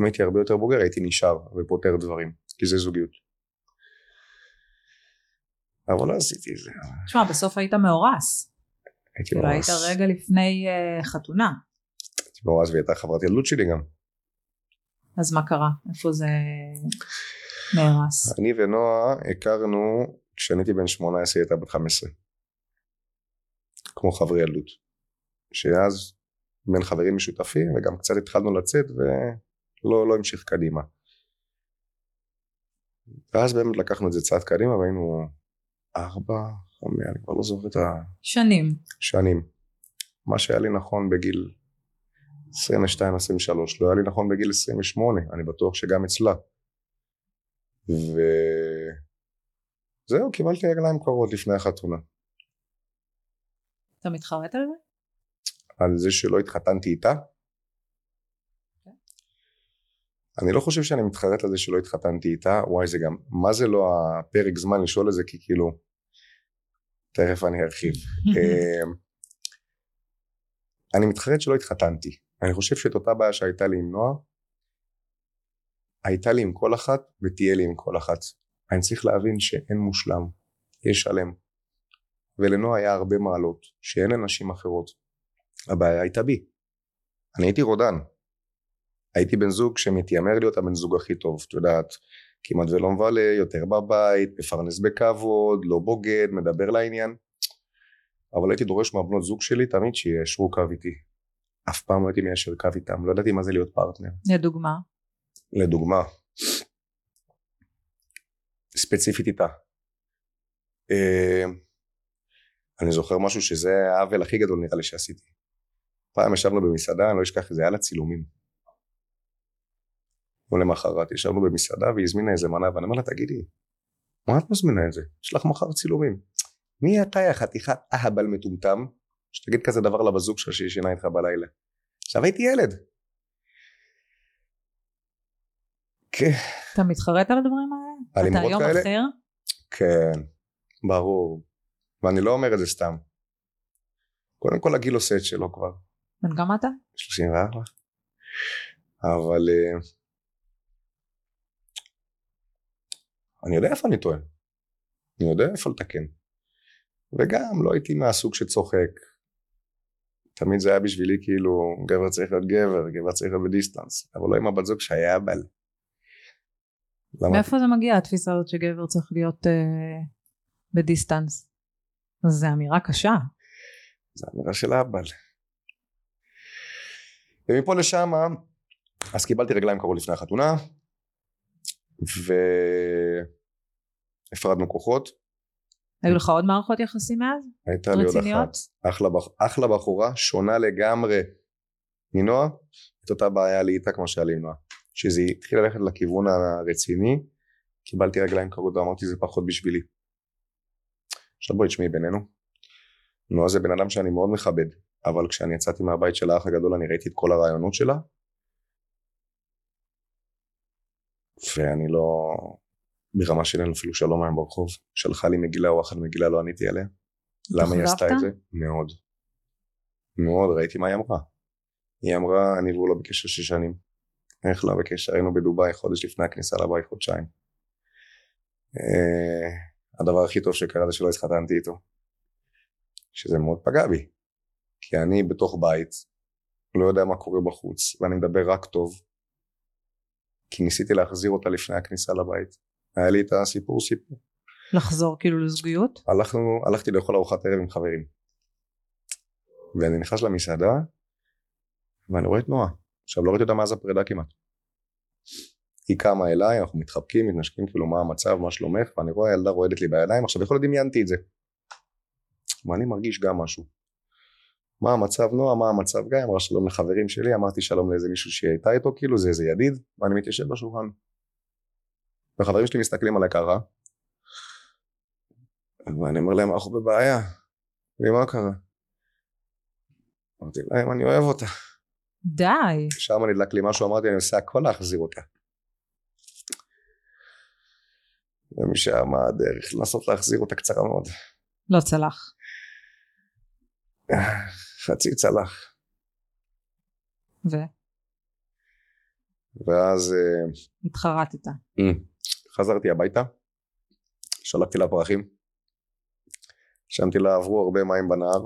A: אם הייתי הרבה יותר בוגר הייתי נשאר ופותר דברים, כי זה זוגיות. אבל לא עשיתי את זה.
B: תשמע, בסוף היית מאורס.
A: הייתי
B: כאילו היית
A: מאורס.
B: רגע לפני uh, חתונה.
A: הייתי מאורס והיא הייתה חברת ילדות שלי גם.
B: אז מה קרה? איפה זה נהרס?
A: אני ונועה הכרנו כשאני הייתי בן 18 היא הייתה בת 15. כמו חברי ילדות. שאז בין חברים משותפים וגם קצת התחלנו לצאת ולא לא המשיך קדימה. ואז באמת לקחנו את זה צעד קדימה והיינו ארבע, חמש, אני כבר לא זוכר את
B: שנים.
A: השנים. מה שהיה לי נכון בגיל 22-23 לא היה לי נכון בגיל 28, אני בטוח שגם אצלה. וזהו, קיבלתי רגליים קרות לפני החתונה.
B: אתה מתחרט על זה?
A: על זה שלא התחתנתי איתה? אני לא חושב שאני מתחרט על זה שלא התחתנתי איתה, וואי זה גם, מה זה לא הפרק זמן לשאול את זה כי כאילו, תכף אני ארחיב. [laughs] אמ, אני מתחרט שלא התחתנתי, אני חושב שאת אותה בעיה שהייתה לי עם נועה, הייתה לי עם כל אחת ותהיה לי עם כל אחת. אני צריך להבין שאין מושלם, יש שלם. ולנועה היה הרבה מעלות, שאין לנשים אחרות. הבעיה הייתה בי. אני הייתי רודן. הייתי בן זוג שמתיימר להיות הבן זוג הכי טוב, את יודעת, כמעט ולא מבלה, יותר בבית, מפרנס בכבוד, לא בוגד, מדבר לעניין. אבל הייתי דורש מהבנות זוג שלי תמיד שיישרו קו איתי. אף פעם לא הייתי מיישר קו איתם, לא ידעתי מה זה להיות פרטנר.
B: לדוגמה.
A: לדוגמה, ספציפית איתה. אה, אני זוכר משהו שזה העוול הכי גדול נראה לי שעשיתי. פעם ישבנו במסעדה, אני לא אשכח זה, היה לה צילומים. ולמחרת ישבנו במסעדה והיא הזמינה איזה מנה ואני אומר לה תגידי, מה את מזמינה את זה? יש לך מחר צילומים. מי אתה יא חתיכת אהבל מטומטם שתגיד כזה דבר לבזוג שלך שישנה איתך בלילה. עכשיו הייתי ילד. כן.
B: אתה מתחרט על הדברים האלה? אתה היום
A: כאלה?
B: אחר?
A: כן, ברור. ואני לא אומר את זה סתם. קודם כל הגיל עושה את שלו כבר.
B: בן כמה אתה?
A: 34. אבל אה, אני יודע איפה אני טועה. אני יודע איפה לתקן. וגם לא הייתי מהסוג שצוחק. תמיד זה היה בשבילי כאילו גבר צריך להיות גבר, גבר צריך להיות בדיסטנס, אבל לא עם הבת זוג שהיה אבל. למה?
B: מאיפה זה מגיע התפיסה הזאת שגבר צריך להיות אה, בדיסטנס? זו אמירה קשה.
A: זה אמירה של האבל. ומפה לשם אז קיבלתי רגליים קרוב לפני החתונה והפרדנו כוחות
B: היו לך עוד מערכות יחסים מאז?
A: הייתה לי עוד? אחת אחלה. אחלה בחורה שונה לגמרי מנועה את אותה בעיה לי איתה כמו שהיה לי עם נועה שזה התחיל ללכת לכיוון הרציני קיבלתי רגליים קרות ואמרתי זה פחות בשבילי עכשיו בואי תשמעי בינינו נועה זה בן אדם שאני מאוד מכבד אבל כשאני יצאתי מהבית של האח הגדול אני ראיתי את כל הרעיונות שלה ואני לא ברמה שאין אפילו שלום היום ברחוב. שלחה לי מגילה או אחת מגילה לא עניתי עליה. למה היא עשתה את? זה? מאוד. מאוד ראיתי מה היא אמרה. היא אמרה אני והוא לא בקשר שש שנים. איך לא בקשר? היינו בדובאי חודש לפני הכניסה לבית חודשיים. אה, הדבר הכי טוב שקרה זה שלא התחתנתי איתו. שזה מאוד פגע בי. כי אני בתוך בית לא יודע מה קורה בחוץ ואני מדבר רק טוב. כי ניסיתי להחזיר אותה לפני הכניסה לבית היה לי את הסיפור סיפור.
B: לחזור כאילו לזוגיות?
A: הלכנו, הלכתי לאכול ארוחת ערב עם חברים. ואני נכנס למסעדה ואני רואה את נועה עכשיו לא ראיתי אותה מאז הפרידה כמעט. היא קמה אליי אנחנו מתחבקים מתנשקים כאילו מה המצב מה שלומך? ואני רואה ילדה רועדת לי בידיים. עכשיו יכול להיות דמיינתי את זה. ואני מרגיש גם משהו. מה המצב נועה, מה המצב גיא, אמרה שלום לחברים שלי, אמרתי שלום לאיזה מישהו שהיא הייתה איתו, כאילו זה איזה ידיד, ואני מתיישב בשולחן. וחברים שלי מסתכלים עליי ככה, ואני אומר להם, אנחנו בבעיה, ומה קרה? אמרתי להם, אני אוהב אותה.
B: די.
A: שם נדלק לי משהו, אמרתי, אני עושה הכל להחזיר אותה. ומשם הדרך לנסות להחזיר אותה קצרה מאוד.
B: לא צלח.
A: חצי צלח.
B: ו?
A: ואז אה,
B: התחרטת.
A: חזרתי הביתה, שלחתי לה פרחים, שמתי לה עברו הרבה מים בנהר,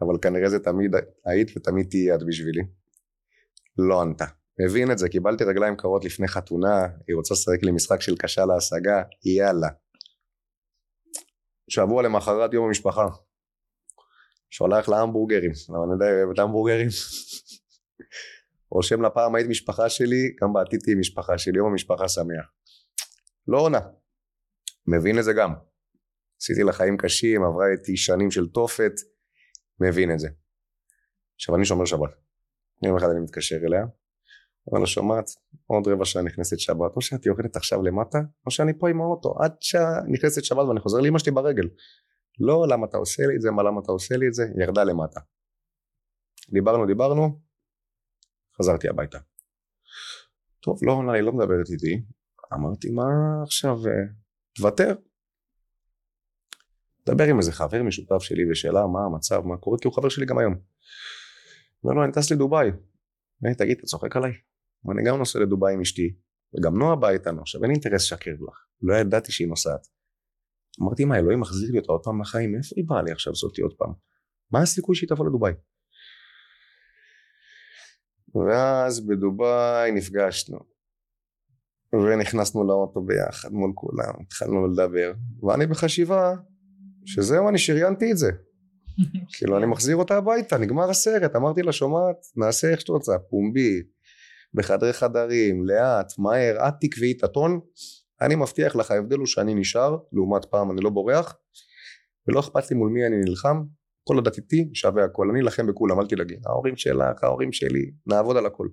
A: אבל כנראה זה תמיד היית ותמיד תהיי את בשבילי. לא ענתה. מבין את זה, קיבלתי רגליים קרות לפני חתונה, היא רוצה לשחק לי משחק של קשה להשגה, יאללה. שבוע למחרת יום המשפחה. שולח לה המבורגרים, למה אני יודע, אוהבת המבורגרים. רושם לה פעם היית משפחה שלי, גם בעתיד תהיי משפחה שלי, יום המשפחה שמח. לא עונה. מבין את זה גם. עשיתי לה חיים קשים, עברה איתי שנים של תופת, מבין את זה. עכשיו אני שומר שבת. יום אחד אני מתקשר אליה, אומר לה שומעת, עוד רבע שעה נכנסת שבת, או שאת יורדת עכשיו למטה, או שאני פה עם האוטו, עד שנכנסת שבת ואני חוזר לאמא שלי ברגל. לא למה אתה עושה לי את זה, מה למה אתה עושה לי את זה, ירדה למטה. דיברנו דיברנו, חזרתי הביתה. טוב לא עונה לי לא מדברת איתי, אמרתי מה עכשיו, אה, תוותר. דבר עם איזה חבר משותף שלי ושאלה מה המצב, מה קורה, כי הוא חבר שלי גם היום. אומר לו אני טס לדובאי. תגיד אתה צוחק עליי? אני גם נוסע לדובאי עם אשתי, וגם נועה באה איתנו, עכשיו אין אינטרס שקר לך, לא ידעתי שהיא נוסעת. אמרתי מה אלוהים מחזיר לי אותה עוד פעם לחיים, מאיפה היא באה לי עכשיו זאתי עוד פעם? מה הסיכוי שהיא תבוא לדובאי? ואז בדובאי נפגשנו ונכנסנו לאוטו ביחד מול כולם, התחלנו לדבר ואני בחשיבה שזהו אני שריינתי את זה. [laughs] כאילו אני מחזיר אותה הביתה נגמר הסרט אמרתי לה שומעת נעשה איך שאת רוצה פומבי בחדרי חדרים לאט מהר את תקבעי את הטון. אני מבטיח לך ההבדל הוא שאני נשאר לעומת פעם אני לא בורח ולא אכפת לי מול מי אני נלחם כל עוד את איתי שווה הכל אני אלחם בכולם אל תדאגי ההורים שלך ההורים שלי נעבוד על הכל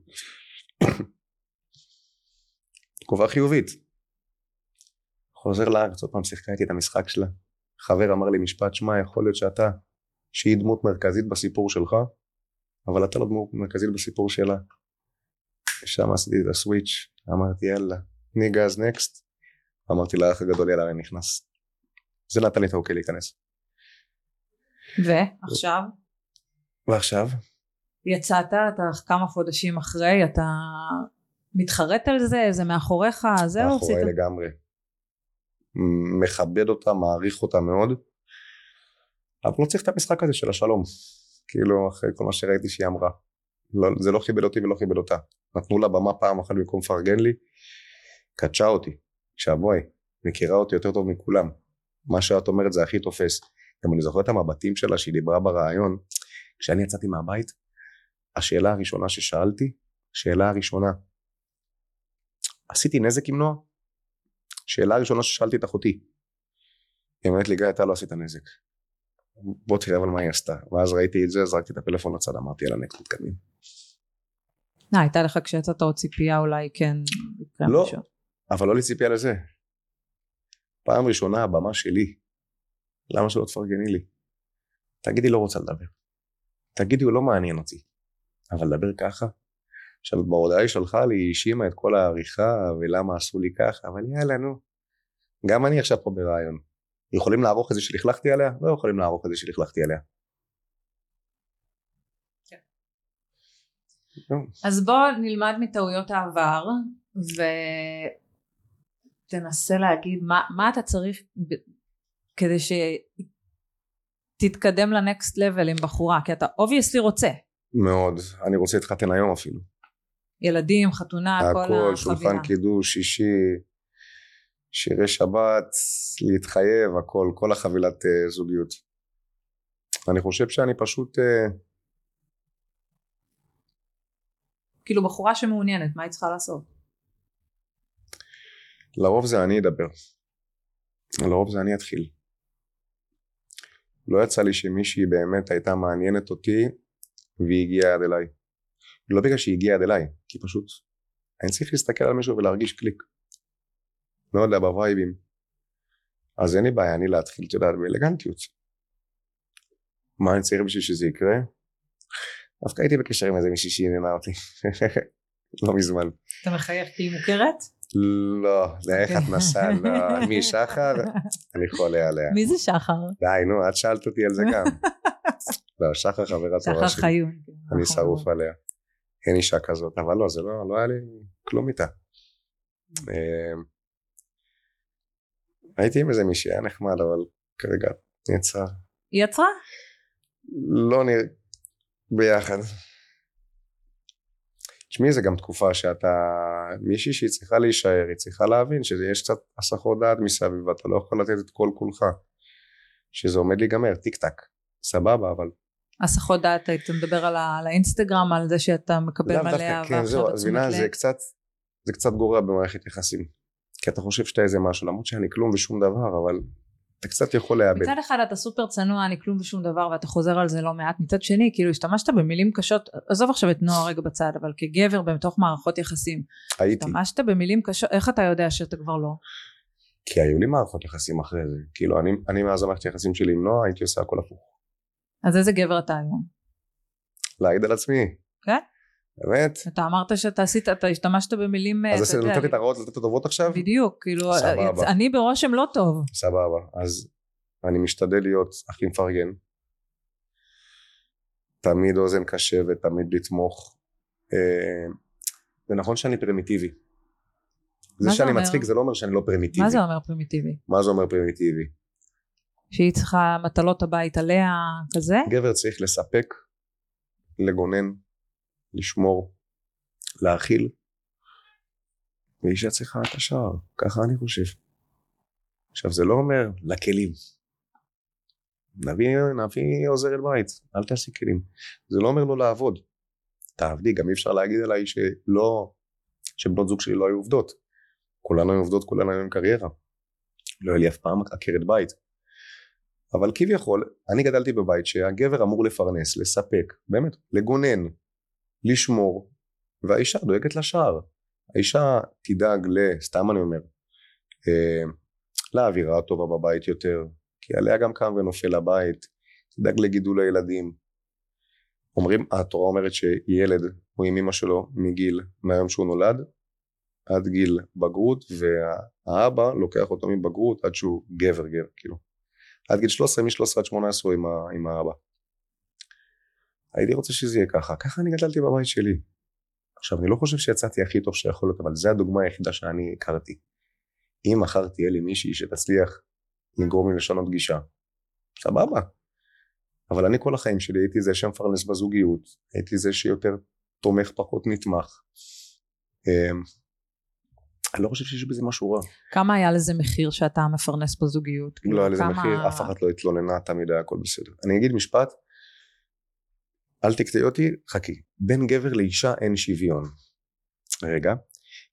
A: תגובה חיובית. חוזר לארץ עוד פעם שיחקה איתי את המשחק שלה. חבר אמר לי משפט שמע יכול להיות שאתה שהיא דמות מרכזית בסיפור שלך אבל אתה לא דמות מרכזית בסיפור שלה. ושם עשיתי את הסוויץ' אמרתי יאללה תני גז נקסט אמרתי לאח הגדול יאללה אני נכנס. זה נתן לי את האוקיי להיכנס.
B: ועכשיו?
A: ועכשיו?
B: יצאת, אתה כמה חודשים אחרי, אתה מתחרט על זה, זה מאחוריך, זהו,
A: מאחורי עשית... לגמרי. מכבד אותה, מעריך אותה מאוד, אבל לא צריך את המשחק הזה של השלום. כאילו, אחרי כל מה שראיתי שהיא אמרה. לא, זה לא כיבד אותי ולא כיבד אותה. נתנו לה במה פעם אחת במקום לפרגן לי, קדשה אותי. עכשיו בואי, מכירה אותי יותר טוב מכולם. מה שאת אומרת זה הכי תופס. גם אני זוכר את המבטים שלה שהיא דיברה בריאיון. כשאני יצאתי מהבית, השאלה הראשונה ששאלתי, שאלה הראשונה, עשיתי נזק עם נועה? שאלה הראשונה ששאלתי את אחותי. היא אומרת לי גיא אתה לא עשית נזק. בוא תראה אבל מה היא עשתה. ואז ראיתי את זה, זרקתי את הפלאפון לצד, אמרתי יאללה נקסט מתקדמים.
B: אה, הייתה לך כשיצאת עוד ציפייה אולי כן.
A: לא, אבל לא לי ציפייה לזה. פעם ראשונה הבמה שלי. למה שלא תפרגני לי? תגידי לא רוצה לדבר. תגידי הוא לא מעניין אותי. אבל לדבר ככה? בהודעה היא שלחה לי, היא האשימה את כל העריכה ולמה עשו לי ככה, אבל יאללה נו. גם אני עכשיו פה בראיון. יכולים לערוך את זה שלכלכתי עליה? לא יכולים לערוך את זה שלכלכתי עליה.
B: כן. אז בוא נלמד מטעויות העבר ותנסה להגיד מה, מה אתה צריך כדי שתתקדם ל next level עם בחורה כי אתה obviously רוצה
A: מאוד אני רוצה להתחתן היום אפילו
B: ילדים חתונה
A: הכל, כל החבילה. שולחן קידוש אישי שירי שבת להתחייב הכל כל החבילת uh, זוגיות. אני חושב שאני פשוט uh...
B: כאילו בחורה שמעוניינת מה היא צריכה לעשות?
A: לרוב זה אני אדבר. לרוב זה אני אתחיל. לא יצא לי שמישהי באמת הייתה מעניינת אותי והיא הגיעה עד אליי. לא בגלל שהיא הגיעה עד אליי, כי פשוט אני צריך להסתכל על מישהו ולהרגיש קליק. לא יודע, בווייבים. אז אין לי בעיה, אני להתחיל, את יודעת, באלגנטיות. מה אני צריך בשביל שזה יקרה? דווקא הייתי בקשר עם איזה מישהי שעניינה אותי. [laughs] לא מזמן.
B: אתה מחייך כי היא מוכרת?
A: לא, זה איך את נסעה, לא, [laughs] מי שחר? אני חולה עליה.
B: מי זה שחר?
A: די, נו, את שאלת אותי על זה גם. [laughs] לא, שחר חברה טובה
B: שחר
A: שלי.
B: חיון.
A: אני
B: נכון.
A: שרוף עליה. אין אישה כזאת, אבל לא, זה לא, לא היה לי כלום איתה. אה, הייתי עם איזה מישהי, היה נחמד, אבל כרגע נעצר.
B: היא יצרה?
A: לא נראה ביחד. תשמעי, זה גם תקופה שאתה, מישהי שהיא צריכה להישאר, היא צריכה להבין שיש קצת הסחות דעת מסביב, ואתה לא יכול לתת את כל כולך. שזה עומד להיגמר, טיק טק. סבבה, אבל
B: הסחות דעת, אתה מדבר על, ה- על האינסטגרם, על זה שאתה מקבל מלא אהבה
A: כן, זהו, אז מבינה, זה. קצת, זה קצת גורע במערכת יחסים. כי אתה חושב שאתה איזה משהו, למרות שאני כלום ושום דבר, אבל אתה קצת יכול לאבד.
B: מצד אחד אתה סופר צנוע, אני כלום ושום דבר, ואתה חוזר על זה לא מעט. מצד שני, כאילו השתמשת במילים קשות, עזוב עכשיו את נועה רגע בצד, אבל כגבר בתוך מערכות יחסים,
A: הייתי,
B: השתמשת במילים קשות, איך אתה יודע שאתה כבר לא?
A: כי היו לי מערכות יחסים אחרי זה. כאילו, אני, אני מאז המערכת יחסים שלי עם נועה, הייתי עושה הכל הפוך.
B: אז איזה גבר אתה היום?
A: להעיד על עצמי.
B: כן?
A: באמת?
B: אתה אמרת שאתה עשית, אתה השתמשת במילים,
A: אז
B: אתה
A: עשיתי-
B: יודע,
A: נתתי את הרעות לתת הטובות עכשיו?
B: בדיוק, כאילו,
A: סבבה.
B: אני ברושם לא טוב.
A: סבבה. אז אני משתדל להיות הכי מפרגן. תמיד אוזן קשבת, תמיד לתמוך. אה, זה נכון שאני פרימיטיבי. זה שאני? מצחיק זה לא אומר שאני לא פרימיטיבי.
B: מה זה אומר פרימיטיבי?
A: מה זה אומר פרימיטיבי?
B: שהיא צריכה מטלות הבית עליה, כזה?
A: גבר צריך לספק, לגונן, לשמור, להאכיל, ואישה צריכה את השאר, ככה אני חושב. עכשיו זה לא אומר לכלים. נביא, נביא עוזרת בית, אל תעשי כלים. זה לא אומר לא לעבוד. תעבדי, גם אי אפשר להגיד עליי שלא, שבנות זוג שלי לא היו עובדות. כולנו היו עובדות, כולנו היו עם קריירה. לא היה לי אף פעם עקרת בית. אבל כביכול, אני גדלתי בבית שהגבר אמור לפרנס, לספק, באמת, לגונן, לשמור, והאישה דואגת לשער. האישה תדאג ל... סתם אני אומר, אה, לאווירה הטובה בבית יותר, כי עליה גם קם ונופל הבית, תדאג לגידול הילדים. אומרים, התורה אומרת שילד הוא עם אמא שלו מגיל, מהיום שהוא נולד, עד גיל בגרות, והאבא לוקח אותו מבגרות עד שהוא גבר גבר, כאילו. עד גיל 13, מ-13 עד 18 הוא עם, ה- עם האבא. הייתי רוצה שזה יהיה ככה, ככה אני גדלתי בבית שלי. עכשיו, אני לא חושב שיצאתי הכי טוב שיכול להיות, אבל זו הדוגמה היחידה שאני הכרתי. אם מחר תהיה לי מישהי שתצליח לגרום לי לשנות גישה, סבבה. אבל אני כל החיים שלי הייתי זה שמפרנס בזוגיות, הייתי זה שיותר תומך פחות נתמך. אני לא חושב שיש בזה משהו רע.
B: כמה היה לזה מחיר שאתה מפרנס בזוגיות? כאילו,
A: לא היה לזה מחיר, אף אחת לא התלוננה, תמיד היה הכל בסדר. אני אגיד משפט, אל תקטעי אותי, חכי. בין גבר לאישה אין שוויון. רגע,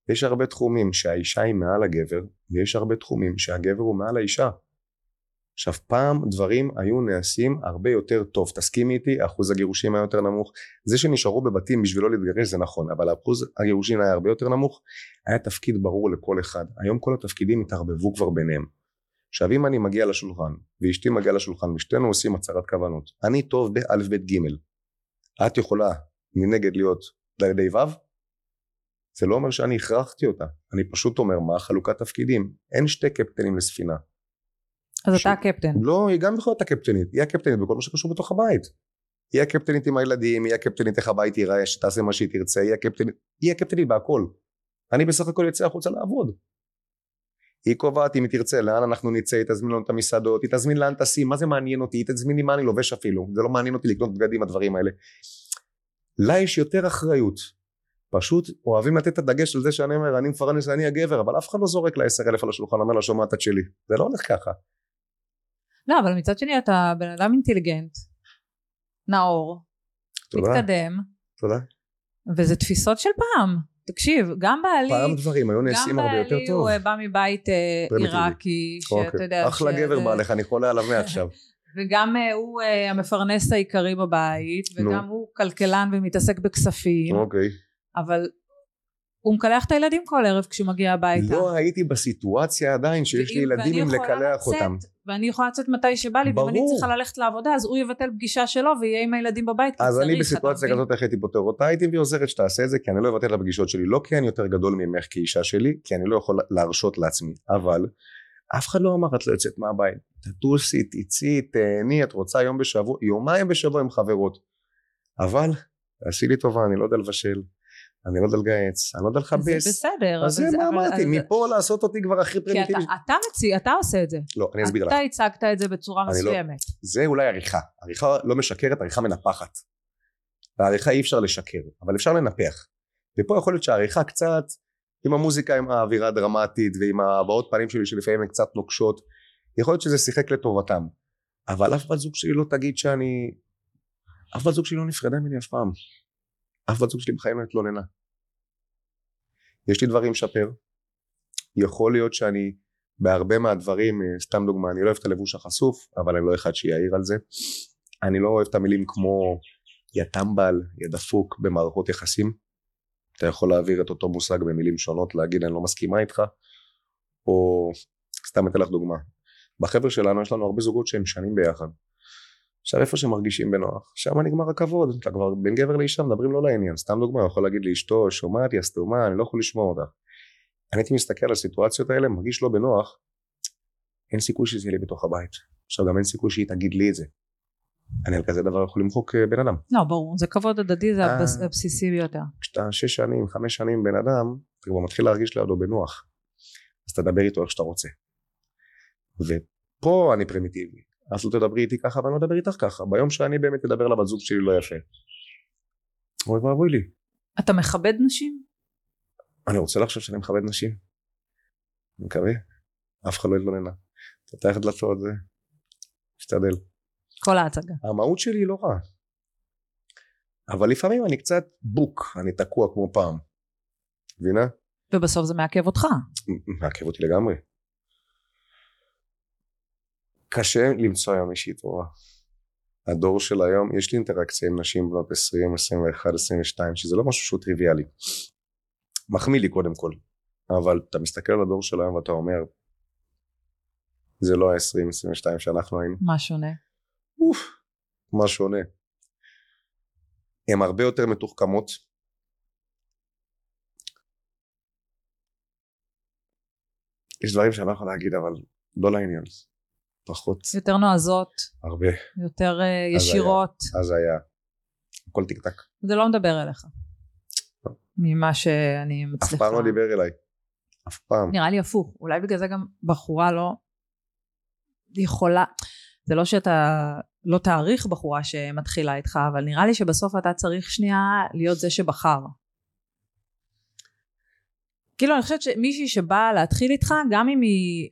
A: יש הרבה תחומים שהאישה היא מעל הגבר, ויש הרבה תחומים שהגבר הוא מעל האישה. עכשיו פעם דברים היו נעשים הרבה יותר טוב, תסכימי איתי, אחוז הגירושים היה יותר נמוך, זה שנשארו בבתים בשביל לא להתגרש זה נכון, אבל אחוז הגירושים היה הרבה יותר נמוך, היה תפקיד ברור לכל אחד, היום כל התפקידים התערבבו כבר ביניהם. עכשיו אם אני מגיע לשולחן, ואשתי מגיעה לשולחן, ושתינו עושים הצהרת כוונות, אני טוב באלף בית גימל, את יכולה מנגד להיות לידי ו', זה לא אומר שאני הכרחתי אותה, אני פשוט אומר מה חלוקת תפקידים, אין שתי קפטנים לספינה.
B: אז
A: ש-
B: אתה הקפטן.
A: לא, היא גם יכולה להיות הקפטנית, היא הקפטנית בכל מה שקשור בתוך הבית. היא הקפטנית עם הילדים, היא הקפטנית איך הבית ייראה, שתעשה מה שהיא תרצה, היא הקפטנית, היא הקפטנית בהכל. אני בסך הכל יוצא החוצה לעבוד. היא קובעת אם היא תרצה לאן אנחנו נצא, היא תזמין לנו את המסעדות, היא תזמין לאן טסים, מה זה מעניין אותי, היא תזמין לי מה אני לובש אפילו, זה לא מעניין אותי לקנות בגדים הדברים האלה. לה יש יותר אחריות. פשוט אוהבים לתת את הדגש על זה שאני אומר אני מפרנס אני הגבר אבל אף אחד לא זורק לה עשר אלף על השולחן אומר לה שומעת את שלי זה לא הולך ככה
B: לא, אבל מצד שני אתה בן אדם אינטליגנט, נאור,
A: תודה
B: מתקדם,
A: תודה
B: וזה תפיסות של פעם. תקשיב, גם בעלי,
A: פעם דברים היו
B: גם
A: נעשים הרבה יותר
B: בעלי
A: טוב
B: הוא אה, בא מבית אה. עיראקי, שאתה
A: אוקיי.
B: יודע,
A: אחלה גבר בעלך אני חולה עליו מעכשיו [laughs]
B: וגם אה, הוא אה, המפרנס העיקרי בבית. וגם הוא כלכלן ומתעסק בכספים,
A: אוקיי.
B: אבל הוא מקלח את הילדים כל ערב כשהוא מגיע הביתה.
A: לא הייתי בסיטואציה עדיין שיש לי ילדים עם לקלח
B: לצאת,
A: אותם.
B: ואני יכולה לצאת מתי שבא לי, ואם אני. צריכה ללכת לעבודה, אז הוא יבטל פגישה שלו ויהיה עם הילדים בבית,
A: אז
B: צריך,
A: אני בסיטואציה? כזאת איך הייתי פותר אותה הייתי מביא עוזרת שתעשה את זה כי אני לא אבטל את הפגישות שלי לא כי אני יותר גדול ממך כאישה שלי כי אני לא יכול להרשות לעצמי אבל אף אחד לא אמר את לא יוצאת מהבית תטוסי תצאי תהני את רוצה יום בשבוע יומיים בשבוע עם חברות אבל תעשי לי טובה אני לא יודע לבשל אני לא יודע לגהץ אני לא יודע
B: זה
A: לכבס
B: בסדר.
A: אז זה מה אמרתי מפה לעשות אותי כבר הכי
B: כי אתה,
A: פרימיטיבי
B: אתה עושה את זה.
A: לא אני אסביר לך
B: אתה הצגת את זה בצורה
A: לא-
B: מסוימת.
A: זה אולי עריכה עריכה לא משקרת עריכה מנפחת בעריכה אי אפשר לשקר אבל אפשר לנפח ופה יכול להיות שהעריכה קצת עם המוזיקה עם האווירה הדרמטית ועם הבעות פנים שלי שלפעמים הן קצת נוקשות יכול להיות שזה שיחק לטובתם אבל אף בת זוג שלי לא תגיד שאני אף בת זוג שלי לא נפרדה ממני אף פעם אף בת זוג שלי בחיים לא התלוננה יש לי דברים לשפר יכול להיות שאני בהרבה מהדברים, אה, סתם דוגמה, אני לא אוהב את הלבוש החשוף, אבל אני לא אחד שיעיר על זה. אני לא אוהב את המילים כמו יא טמבל, יא דפוק במערכות יחסים. אתה יכול להעביר את אותו מושג במילים שונות, להגיד אני לא מסכימה איתך, או סתם אתן לך דוגמה. בחבר'ה שלנו יש לנו הרבה זוגות שהם שנים ביחד. עכשיו איפה שמרגישים בנוח, שם נגמר הכבוד, אתה כבר בין גבר לאישה מדברים לא לעניין, סתם דוגמה, יכול להגיד לאשתו, שומעת יא סתומה, אני לא יכול לשמוע אותך. אני הייתי מסתכל על הסיטואציות האלה, מרגיש לא בנוח, אין סיכוי שזה יהיה לי בתוך הבית. עכשיו גם אין סיכוי שהיא תגיד לי את זה. אני על כזה דבר יכול למחוק אה, בן אדם.
B: לא, ברור, זה כבוד הדדי, זה
A: אה.
B: הבס- הבסיסי ביותר.
A: כשאתה שש שנים, חמש שנים בן אדם, אתה כבר מתחיל להרגיש לידו בנוח. אז תדבר איתו איך שאתה רוצה. ופה אני פרימיטיבי. אז לא תדברי איתי ככה ואני לא אדבר איתך ככה. ביום שאני באמת אדבר לבת זוג שלי לא יפה. אוי ואבוי לי.
B: אתה מכבד נשים?
A: אני רוצה לחשוב שאני מכבד נשים. אני מקווה. אף אחד לא יתלוננה. פותח דלתות זה. משתדל.
B: כל ההצגה.
A: המהות שלי היא לא רע. אבל לפעמים אני קצת בוק, אני תקוע כמו פעם. מבינה?
B: ובסוף זה מעכב אותך.
A: מעכב אותי לגמרי. קשה למצוא היום מישהי טובה. הדור של היום, יש לי אינטראקציה עם נשים בנות 20, 21, 22, שזה לא משהו שהוא טריוויאלי. מחמיא לי קודם כל, אבל אתה מסתכל על הדור של היום ואתה אומר, זה לא ה-20, 22 שאנחנו היינו.
B: מה שונה?
A: אוף, מה שונה. הן הרבה יותר מתוחכמות. יש דברים שאני לא יכול להגיד אבל לא לעניין. פחות,
B: יותר נועזות,
A: הרבה.
B: יותר אה,
A: אז
B: ישירות.
A: אז היה הכל טיק טק.
B: זה לא מדבר אליך.
A: לא.
B: ממה שאני
A: אף
B: מצליחה.
A: פעם לא דיבר אליי. אף פעם.
B: נראה לי הפוך. אולי בגלל זה גם בחורה לא יכולה, זה לא שאתה לא תעריך בחורה שמתחילה איתך, אבל נראה לי שבסוף אתה צריך שנייה להיות זה שבחר. כאילו אני חושבת שמישהי שבאה להתחיל איתך, גם אם היא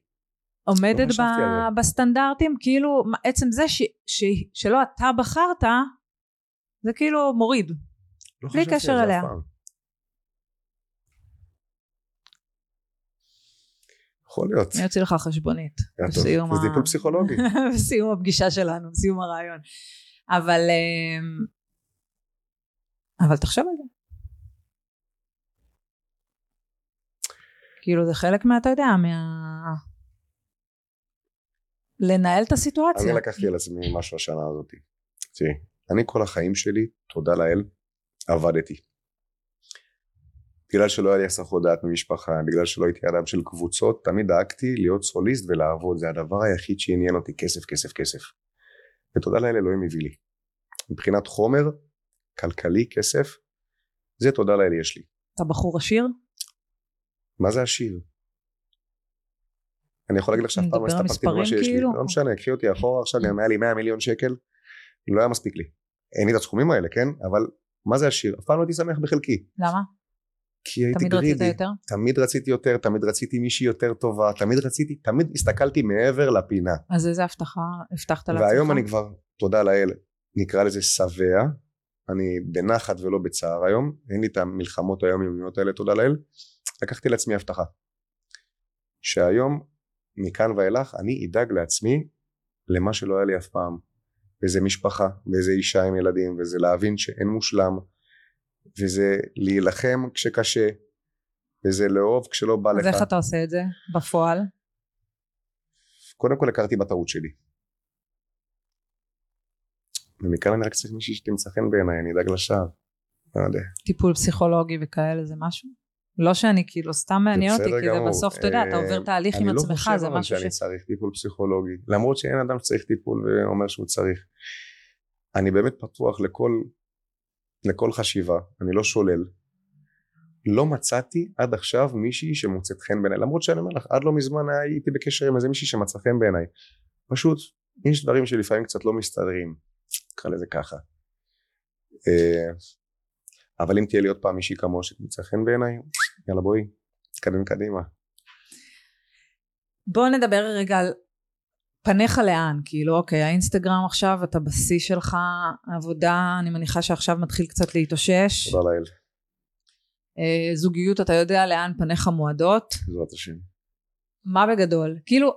B: עומדת
A: לא חשבתי על
B: ב-
A: זה.
B: בסטנדרטים, כאילו עצם זה ש, ש, שלא אתה בחרת, זה כאילו מוריד.
A: לא
B: בלי קשר
A: זה
B: אליה.
A: יכול להיות.
B: אני אוציא לך חשבונית. בסיום
A: זה
B: ה-
A: טיפול פסיכולוגי. [laughs]
B: בסיום הפגישה שלנו, בסיום הרעיון. אבל, אמ, אבל תחשוב על זה. כאילו זה חלק מה, אתה יודע, מה... לנהל את הסיטואציה.
A: אני לקחתי על עצמי משהו השנה הזאת. תראי, אני כל החיים שלי, תודה לאל, עבדתי. בגלל שלא היה לי הסחות דעת ממשפחה, בגלל שלא הייתי אדם של קבוצות, תמיד דאגתי להיות סוליסט ולעבוד, זה הדבר היחיד שעניין אותי, כסף, כסף, כסף. ותודה לאל אלוהים הביא לי. מבחינת חומר, כלכלי, כסף, זה תודה לאל יש לי.
B: אתה בחור עשיר?
A: מה זה עשיר? אני יכול להגיד לך שאף פעם לא הסתפקתי במה שיש לי.
B: כאילו?
A: לא משנה, קחי אותי אחורה עכשיו, גם אם היה לי 100 מיליון שקל, לא היה מספיק לי. אין לי את הסכומים האלה, כן? אבל מה זה עשיר? אף פעם לא הייתי שמח בחלקי.
B: למה?
A: כי הייתי
B: תמיד רצית
A: גרידי.
B: יותר?
A: תמיד רציתי יותר, תמיד רציתי מישהי יותר טובה, תמיד רציתי, תמיד הסתכלתי מעבר לפינה.
B: אז איזה הבטחה הבטחת לעצמך?
A: והיום אני כבר, תודה לאל, נקרא לזה שבע. אני בנחת ולא בצער היום, אין לי את המלחמות היומיומיות האלה, תודה לאל. לקחתי לעצמי הבטחה. שהיום, מכאן ואילך, אני אדאג לעצמי למה שלא היה לי אף פעם. וזה משפחה וזה אישה עם ילדים וזה להבין שאין מושלם וזה להילחם כשקשה וזה לאהוב כשלא בא
B: אז
A: לך.
B: איך אתה עושה את זה בפועל?
A: קודם כל הכרתי בטעות שלי. ומכאן אני רק צריך מישהי שתמצא חן בעיניי אני אדאג לשער לא יודע.
B: טיפול פסיכולוגי וכאלה זה משהו? לא שאני כאילו סתם מעניין אותי כי זה. בסוף אתה יודע אתה
A: אה,
B: עובר תהליך עם עצמך
A: אני
B: זה
A: לא חושב
B: משהו
A: אבל שאני
B: ש...
A: צריך טיפול פסיכולוגי. למרות שאין אדם שצריך טיפול ואומר שהוא צריך. אני באמת פתוח לכל לכל חשיבה. אני לא שולל. לא מצאתי עד עכשיו מישהי שמוצאת חן בעיניי. למרות שאני אומר לך עד לא מזמן הייתי בקשר עם איזה מישהי שמצא חן בעיניי. פשוט יש דברים שלפעמים קצת לא מסתדרים נקרא לזה ככה. אה, אבל אם תהיה לי עוד פעם מישהי כמוה שתמצא חן בעיניי יאללה בואי נתקדם קדימה.
B: בוא נדבר רגע על פניך לאן כאילו אוקיי האינסטגרם עכשיו אתה בשיא שלך עבודה אני מניחה שעכשיו מתחיל קצת להתאושש.
A: תודה לאל
B: אה, זוגיות אתה יודע לאן פניך מועדות?
A: בעזרת השם.
B: מה בגדול? כאילו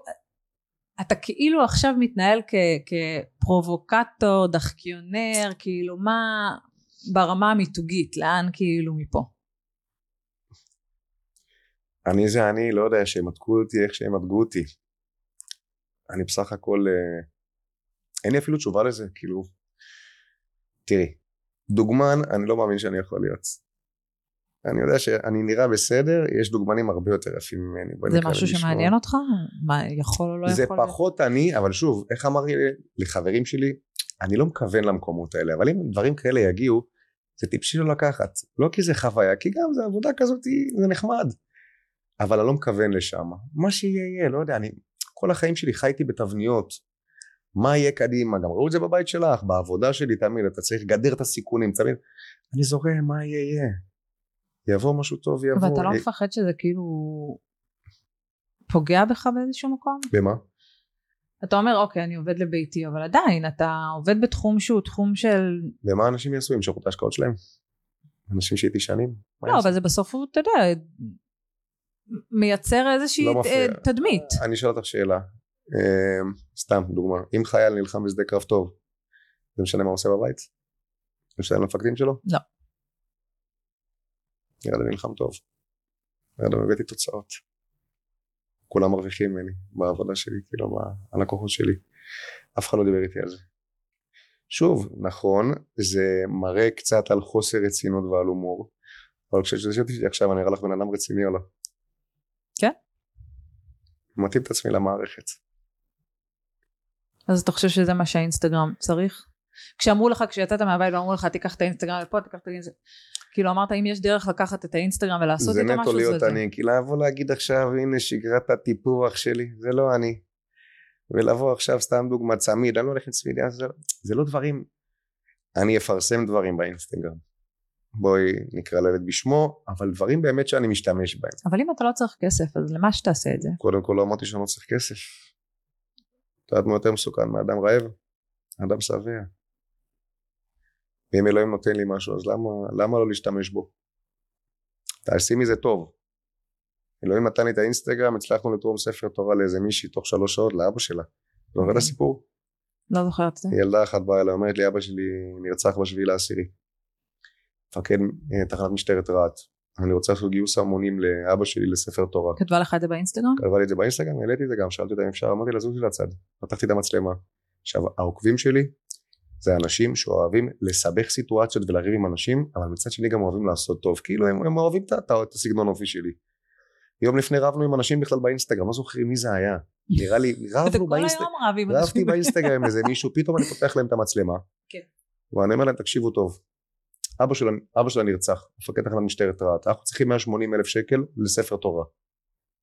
B: אתה כאילו עכשיו מתנהל כ- כפרובוקטור דחקיונר כאילו מה ברמה המיתוגית לאן כאילו מפה
A: אני זה אני לא יודע שהם עתקו אותי איך שהם עתקו אותי. אני בסך הכל אה, אין לי אפילו תשובה לזה כאילו תראי דוגמן אני לא מאמין שאני יכול להיות. אני יודע שאני נראה בסדר יש דוגמנים הרבה יותר יפים ממני
B: זה משהו
A: בשמו.
B: שמעניין אותך? מה יכול או לא
A: זה
B: יכול
A: פחות אני אבל שוב איך אמרתי לחברים שלי אני לא מכוון למקומות האלה אבל אם דברים כאלה יגיעו זה טיפשי לא לקחת. לא כי זה חוויה כי גם זה עבודה כזאת זה נחמד אבל אני לא מכוון לשם מה שיהיה יהיה לא יודע אני כל החיים שלי חייתי בתבניות מה יהיה קדימה גם ראו את זה בבית שלך בעבודה שלי תמיד אתה צריך לגדר את הסיכונים תמיד אני זורם מה יהיה יהיה יבוא משהו טוב יבוא
B: ואתה לא
A: אה,
B: מפחד שזה כאילו פוגע בך באיזשהו מקום?
A: במה?
B: אתה אומר אוקיי אני עובד לביתי אבל עדיין אתה עובד בתחום שהוא תחום של
A: ומה אנשים יעשו ימשכו את ההשקעות שלהם? אנשים שהייתי שנים
B: לא? אבל זה בסוף הוא אתה יודע מייצר איזושהי
A: לא.
B: אה, תדמית
A: אני אשאל אותך שאלה אה, סתם דוגמה אם חייל נלחם בשדה קרב טוב זה משנה מה הוא עושה בבית? זה משנה למפקדים שלו?
B: לא.
A: נראה לי נלחם טוב נראה לי הבאתי תוצאות כולם מרוויחים ממני בעבודה שלי כאילו הלקוחות שלי אף אחד לא דיבר איתי על זה שוב נכון זה מראה קצת על חוסר רצינות ועל הומור אבל כששאלתי עכשיו אני אראה לך בן אדם רציני או לא. מתאים את עצמי למערכת.
B: אז אתה חושב שזה מה שהאינסטגרם צריך? כשאמרו לך כשיצאת מהבית ואמרו לך תיקח את האינסטגרם לפה תיקח את האינסטגרם כאילו אמרת אם יש דרך לקחת את האינסטגרם ולעשות איתו
A: נטו
B: משהו
A: להיות
B: זה זה
A: אני. כי לבוא להגיד עכשיו הנה שגרת הטיפוח שלי זה לא אני. ולבוא עכשיו סתם דוגמא צמיד אני לא הולך עם זה, זה לא דברים. אני אפרסם דברים באינסטגרם בואי נקרא לילד בשמו אבל דברים באמת שאני משתמש בהם
B: אבל אם אתה לא צריך כסף אז למה שתעשה את זה?
A: קודם כל לא אמרתי שאני לא צריך כסף את יודעת מה יותר מסוכן מאדם רעב? אדם שבע ואם אלוהים נותן לי משהו אז למה, למה לא להשתמש בו? תעשי מזה טוב אלוהים נתן לי את האינסטגרם הצלחנו לתרום ספר תורה לאיזה מישהי תוך שלוש שעות לאבא שלה אתה זוכר את הסיפור?
B: לא זוכרת את זה?
A: ילדה אחת באה אליי אומרת לי אבא שלי נרצח בשביעי לעשירי מפקד אה, תחנת משטרת רהט אני רוצה לעשות גיוס המונים לאבא שלי לספר תורה
B: כתבה לך את זה באינסטגרם?
A: כתבה לי את זה באינסטגרם, העליתי את זה גם, שאלתי אותה אם אפשר, אמרתי לה זוזי לצד, פתחתי את המצלמה. עכשיו העוקבים שלי זה אנשים שאוהבים לסבך סיטואציות ולריב עם אנשים, אבל מצד שני גם אוהבים לעשות טוב, כאילו הם, הם אוהבים את, את, את הסגנון האופי שלי. יום לפני רבנו עם אנשים בכלל באינסטגרם, לא זוכרים מי זה היה. נראה לי, [laughs] רבנו באינסטגרם, רבתי. באינסטגרם איזה מישהו, פתאום אני פותח להם את המצלמה.
B: כן.
A: ואני אומר להם תקשיבו טוב, אבא שלה, אבא שלה נרצח, מפקד תחנת משטרת רהט, אנחנו צריכים 180 אלף שקל לספר תורה.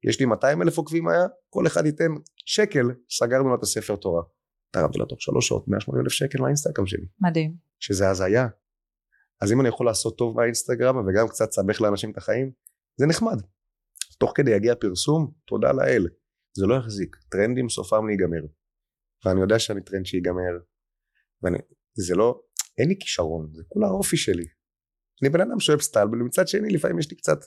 A: יש לי 200 אלף עוקבים היה, כל אחד ייתן שקל, סגרנו לה את הספר תורה. תרמתי לה תוך שלוש שעות 180 אלף שקל מהאינסטגרם שלי,
B: מדהים.
A: שזה הזיה. אז אם אני יכול לעשות טוב מהאינסטגרם וגם קצת סבך לאנשים את החיים, זה נחמד. תוך כדי יגיע פרסום, תודה לאל. זה לא יחזיק, טרנדים סופם להיגמר. ואני יודע שאני טרנד שיגמר. ואני, זה לא, אין לי כישרון, זה כולה האופי שלי. אני בן אדם שאוהב סטייל, ומצד שני לפעמים יש לי קצת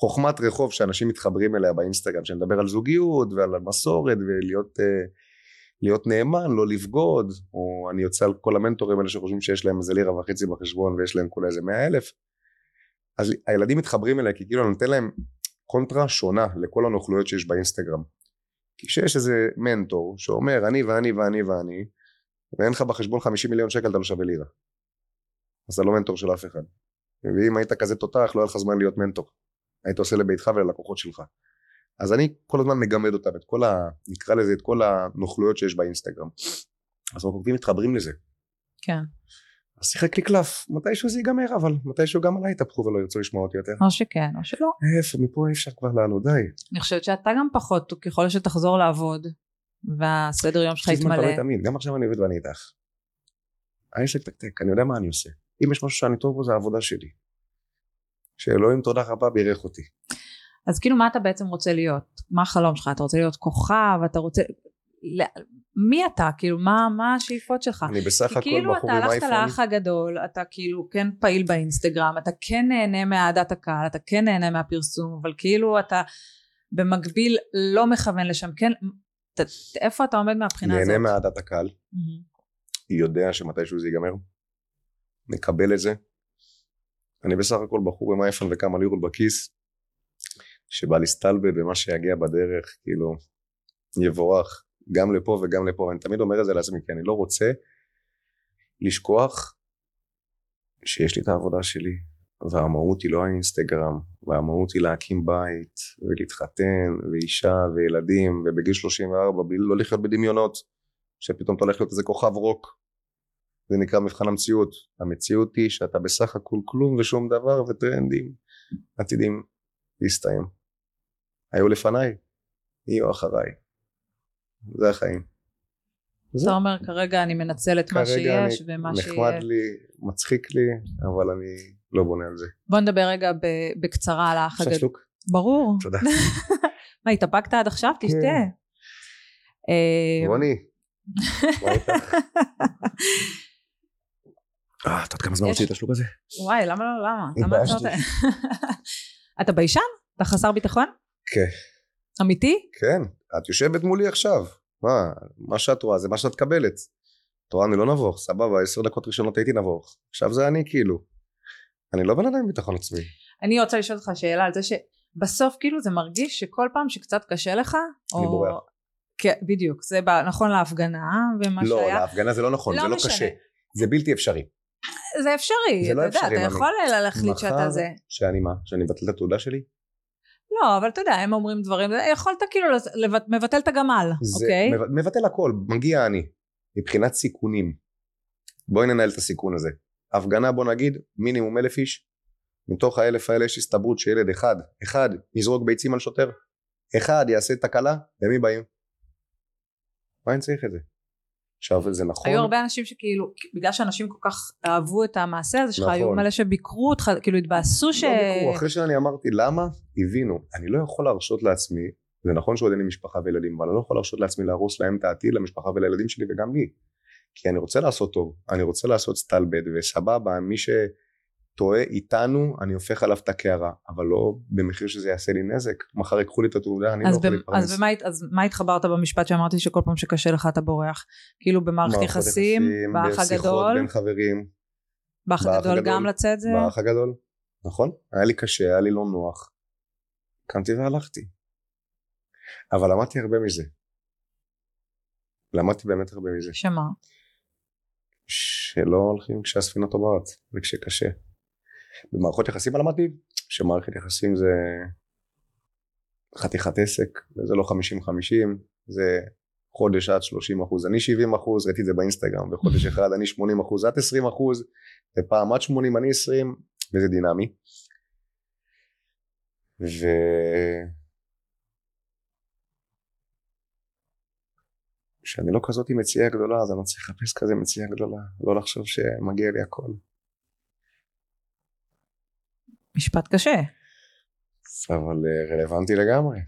A: חוכמת רחוב שאנשים מתחברים אליה באינסטגרם, שנדבר על זוגיות ועל מסורת ולהיות אה, להיות נאמן, לא לבגוד, או אני יוצא על כל המנטורים האלה שחושבים שיש להם איזה לירה וחצי בחשבון ויש להם כולה איזה מאה אלף, אז הילדים מתחברים אליי כי כאילו אני נותן להם קונטרה שונה לכל הנוכלויות שיש באינסטגרם. כי כשיש איזה מנטור שאומר אני ואני ואני ואני, ואין לך בחשבון 50 מיליון שקל אתה לא שווה לירה. אז אתה לא מנטור של אף אחד. ואם היית כזה תותח לא היה לך זמן להיות מנטור. היית עושה לביתך וללקוחות שלך. אז אני כל הזמן מגמד אותם, את כל ה... נקרא לזה את כל הנוכלויות שיש באינסטגרם. אז אנחנו מתחברים לזה.
B: כן.
A: אז שיחק לי קלף, מתישהו זה ייגמר אבל, מתישהו גם עליי יתהפכו ולא ירצו לשמוע אותי יותר.
B: או שכן או שלא.
A: איפה, מפה אי אפשר כבר לעלות, די.
B: אני חושבת שאתה גם פחות, ככל שתחזור לעבוד, והסדר יום שלך
A: יש זמן
B: יתמלא.
A: תמיד תמיד, גם עכשיו אני עובד ואני איתך. העסק תקתק, אני יודע מה אני עושה. אם יש משהו שאני טוב בו זה העבודה שלי. שאלוהים תודה רבה בירך אותי.
B: אז כאילו מה אתה בעצם רוצה להיות? מה החלום שלך? אתה רוצה להיות כוכב? אתה רוצה... מי אתה? כאילו מה, מה השאיפות שלך?
A: אני בסך הכל
B: כאילו
A: בחור
B: אתה
A: עם
B: הלכת
A: אייפון.
B: לאח הגדול, אתה כאילו כן פעיל באינסטגרם, אתה כן נהנה מאהדת הקהל, אתה כן נהנה מהפרסום, אבל כאילו אתה במקביל לא מכוון לשם, כן, ת, איפה אתה עומד מהבחינה הזאת?
A: נהנה מאהדת הקהל,
B: מהמם.
A: יודע שמתישהו זה ייגמר. מקבל את זה. אני בסך הכל בחור עם אייפון וכמה לירות בכיס, שבא להסתלבט במה שיגיע בדרך, כאילו, יבורך, גם לפה וגם לפה. אני תמיד אומר את זה לעצמי, כי אני לא רוצה לשכוח שיש לי את העבודה שלי, והמהות היא לא האינסטגרם, והמהות היא להקים בית, ולהתחתן, ואישה, וילדים, ובגיל 34, בלי לא לחיות בדמיונות, שפתאום אתה הולך להיות איזה כוכב רוק. זה נקרא מבחן המציאות. המציאות היא שאתה בסך הכל כלום ושום דבר וטרנדים עתידים להסתיים. היו לפניי, יהיו אחריי. זה החיים.
B: אתה אומר כרגע אני מנצל את מה
A: כרגע
B: שיש ומה
A: נחמד
B: שיהיה.
A: לי, מצחיק לי, אבל אני לא בונה על זה.
B: בוא נדבר רגע ב- בקצרה על האח הגדול. ברור.
A: תודה. [laughs]
B: מה התאפקת עד עכשיו?
A: כן.
B: תשתה. אה,
A: רוני? [laughs] אה, את יודעת כמה זמן רציתי את השלוק הזה?
B: וואי למה לא למה?
A: התביישתי. [laughs]
B: אתה ביישן? אתה חסר ביטחון?
A: כן.
B: אמיתי?
A: כן, את יושבת מולי עכשיו. מה, מה שאת רואה זה מה שאת מקבלת. את רואה, אני לא נבוך, סבבה, עשר דקות ראשונות הייתי נבוך. עכשיו זה אני כאילו. אני לא בן אדם עם ביטחון עצמי.
B: אני רוצה לשאול אותך שאלה על זה שבסוף כאילו זה מרגיש שכל פעם שקצת קשה לך,
A: אני
B: או...
A: בורח.
B: כן, בדיוק, זה ב- נכון להפגנה ומה
A: לא,
B: שהיה.
A: להפגנה זה לא נכון,
B: לא
A: זה לא
B: משנה.
A: קשה. זה בלתי אפשרי.
B: זה אפשרי,
A: זה לא
B: אתה יודע,
A: אפשרי,
B: אתה
A: ממי.
B: יכול להחליט שאתה
A: מחר,
B: זה.
A: שאני מה? שאני מבטל את התעודה שלי?
B: לא, אבל אתה יודע, הם אומרים דברים, יכולת כאילו לבט- מבטל את הגמל,
A: זה
B: אוקיי?
A: מב- מבטל הכל, מגיע אני. מבחינת סיכונים. בואי ננהל את הסיכון הזה. הפגנה בוא נגיד מינימום אלף איש. מתוך האלף האלה יש הסתברות שילד אחד, אחד יזרוק ביצים על שוטר, אחד יעשה תקלה, למי באים? מה אני צריך את זה? עכשיו זה נכון,
B: היו הרבה אנשים שכאילו, בגלל שאנשים כל כך אהבו את המעשה הזה שלך,
A: נכון.
B: היו מלא שביקרו אותך, כאילו התבאסו ש...
A: לא ביקרו, אחרי שאני אמרתי למה, הבינו, אני לא יכול להרשות לעצמי, זה נכון שעוד אין לי משפחה וילדים, אבל אני לא יכול להרשות לעצמי להרוס להם את העתיד, למשפחה ולילדים שלי וגם לי. כי אני רוצה לעשות טוב, אני רוצה לעשות סטלבט וסבבה, מי שטועה איתנו, אני הופך עליו את הקערה, אבל לא במחיר שזה יעשה לי נזק. מחר ייקחו לי את התעודה, אני לא יכול להתפרנס.
B: אז, במה, אז מה התחברת במשפט שאמרתי שכל פעם שקשה לך אתה בורח? כאילו במערכת יחסים, באח
A: בשיחות
B: הגדול,
A: בין חברים,
B: באח הגדול, גם לצאת זה?
A: באח הגדול, נכון? היה לי קשה, היה לי לא נוח. קמתי והלכתי. אבל למדתי הרבה מזה. למדתי באמת הרבה מזה.
B: שמה?
A: שלא הולכים כשהספינה טובעת וכשקשה. במערכות יחסים למדתי שמערכת יחסים זה חתיכת עסק וזה לא 50-50 זה חודש עד 30 אחוז אני 70 אחוז ראיתי את זה באינסטגרם וחודש [laughs] אחד אני 80 אחוז את 20 אחוז ופעם עד 80 אני 20 וזה דינמי ו... כשאני לא כזאת עם מציאה גדולה אז אני לא צריך לחפש כזה מציאה גדולה לא לחשוב שמגיע לי הכל.
B: משפט קשה.
A: אבל אה, רלוונטי לגמרי.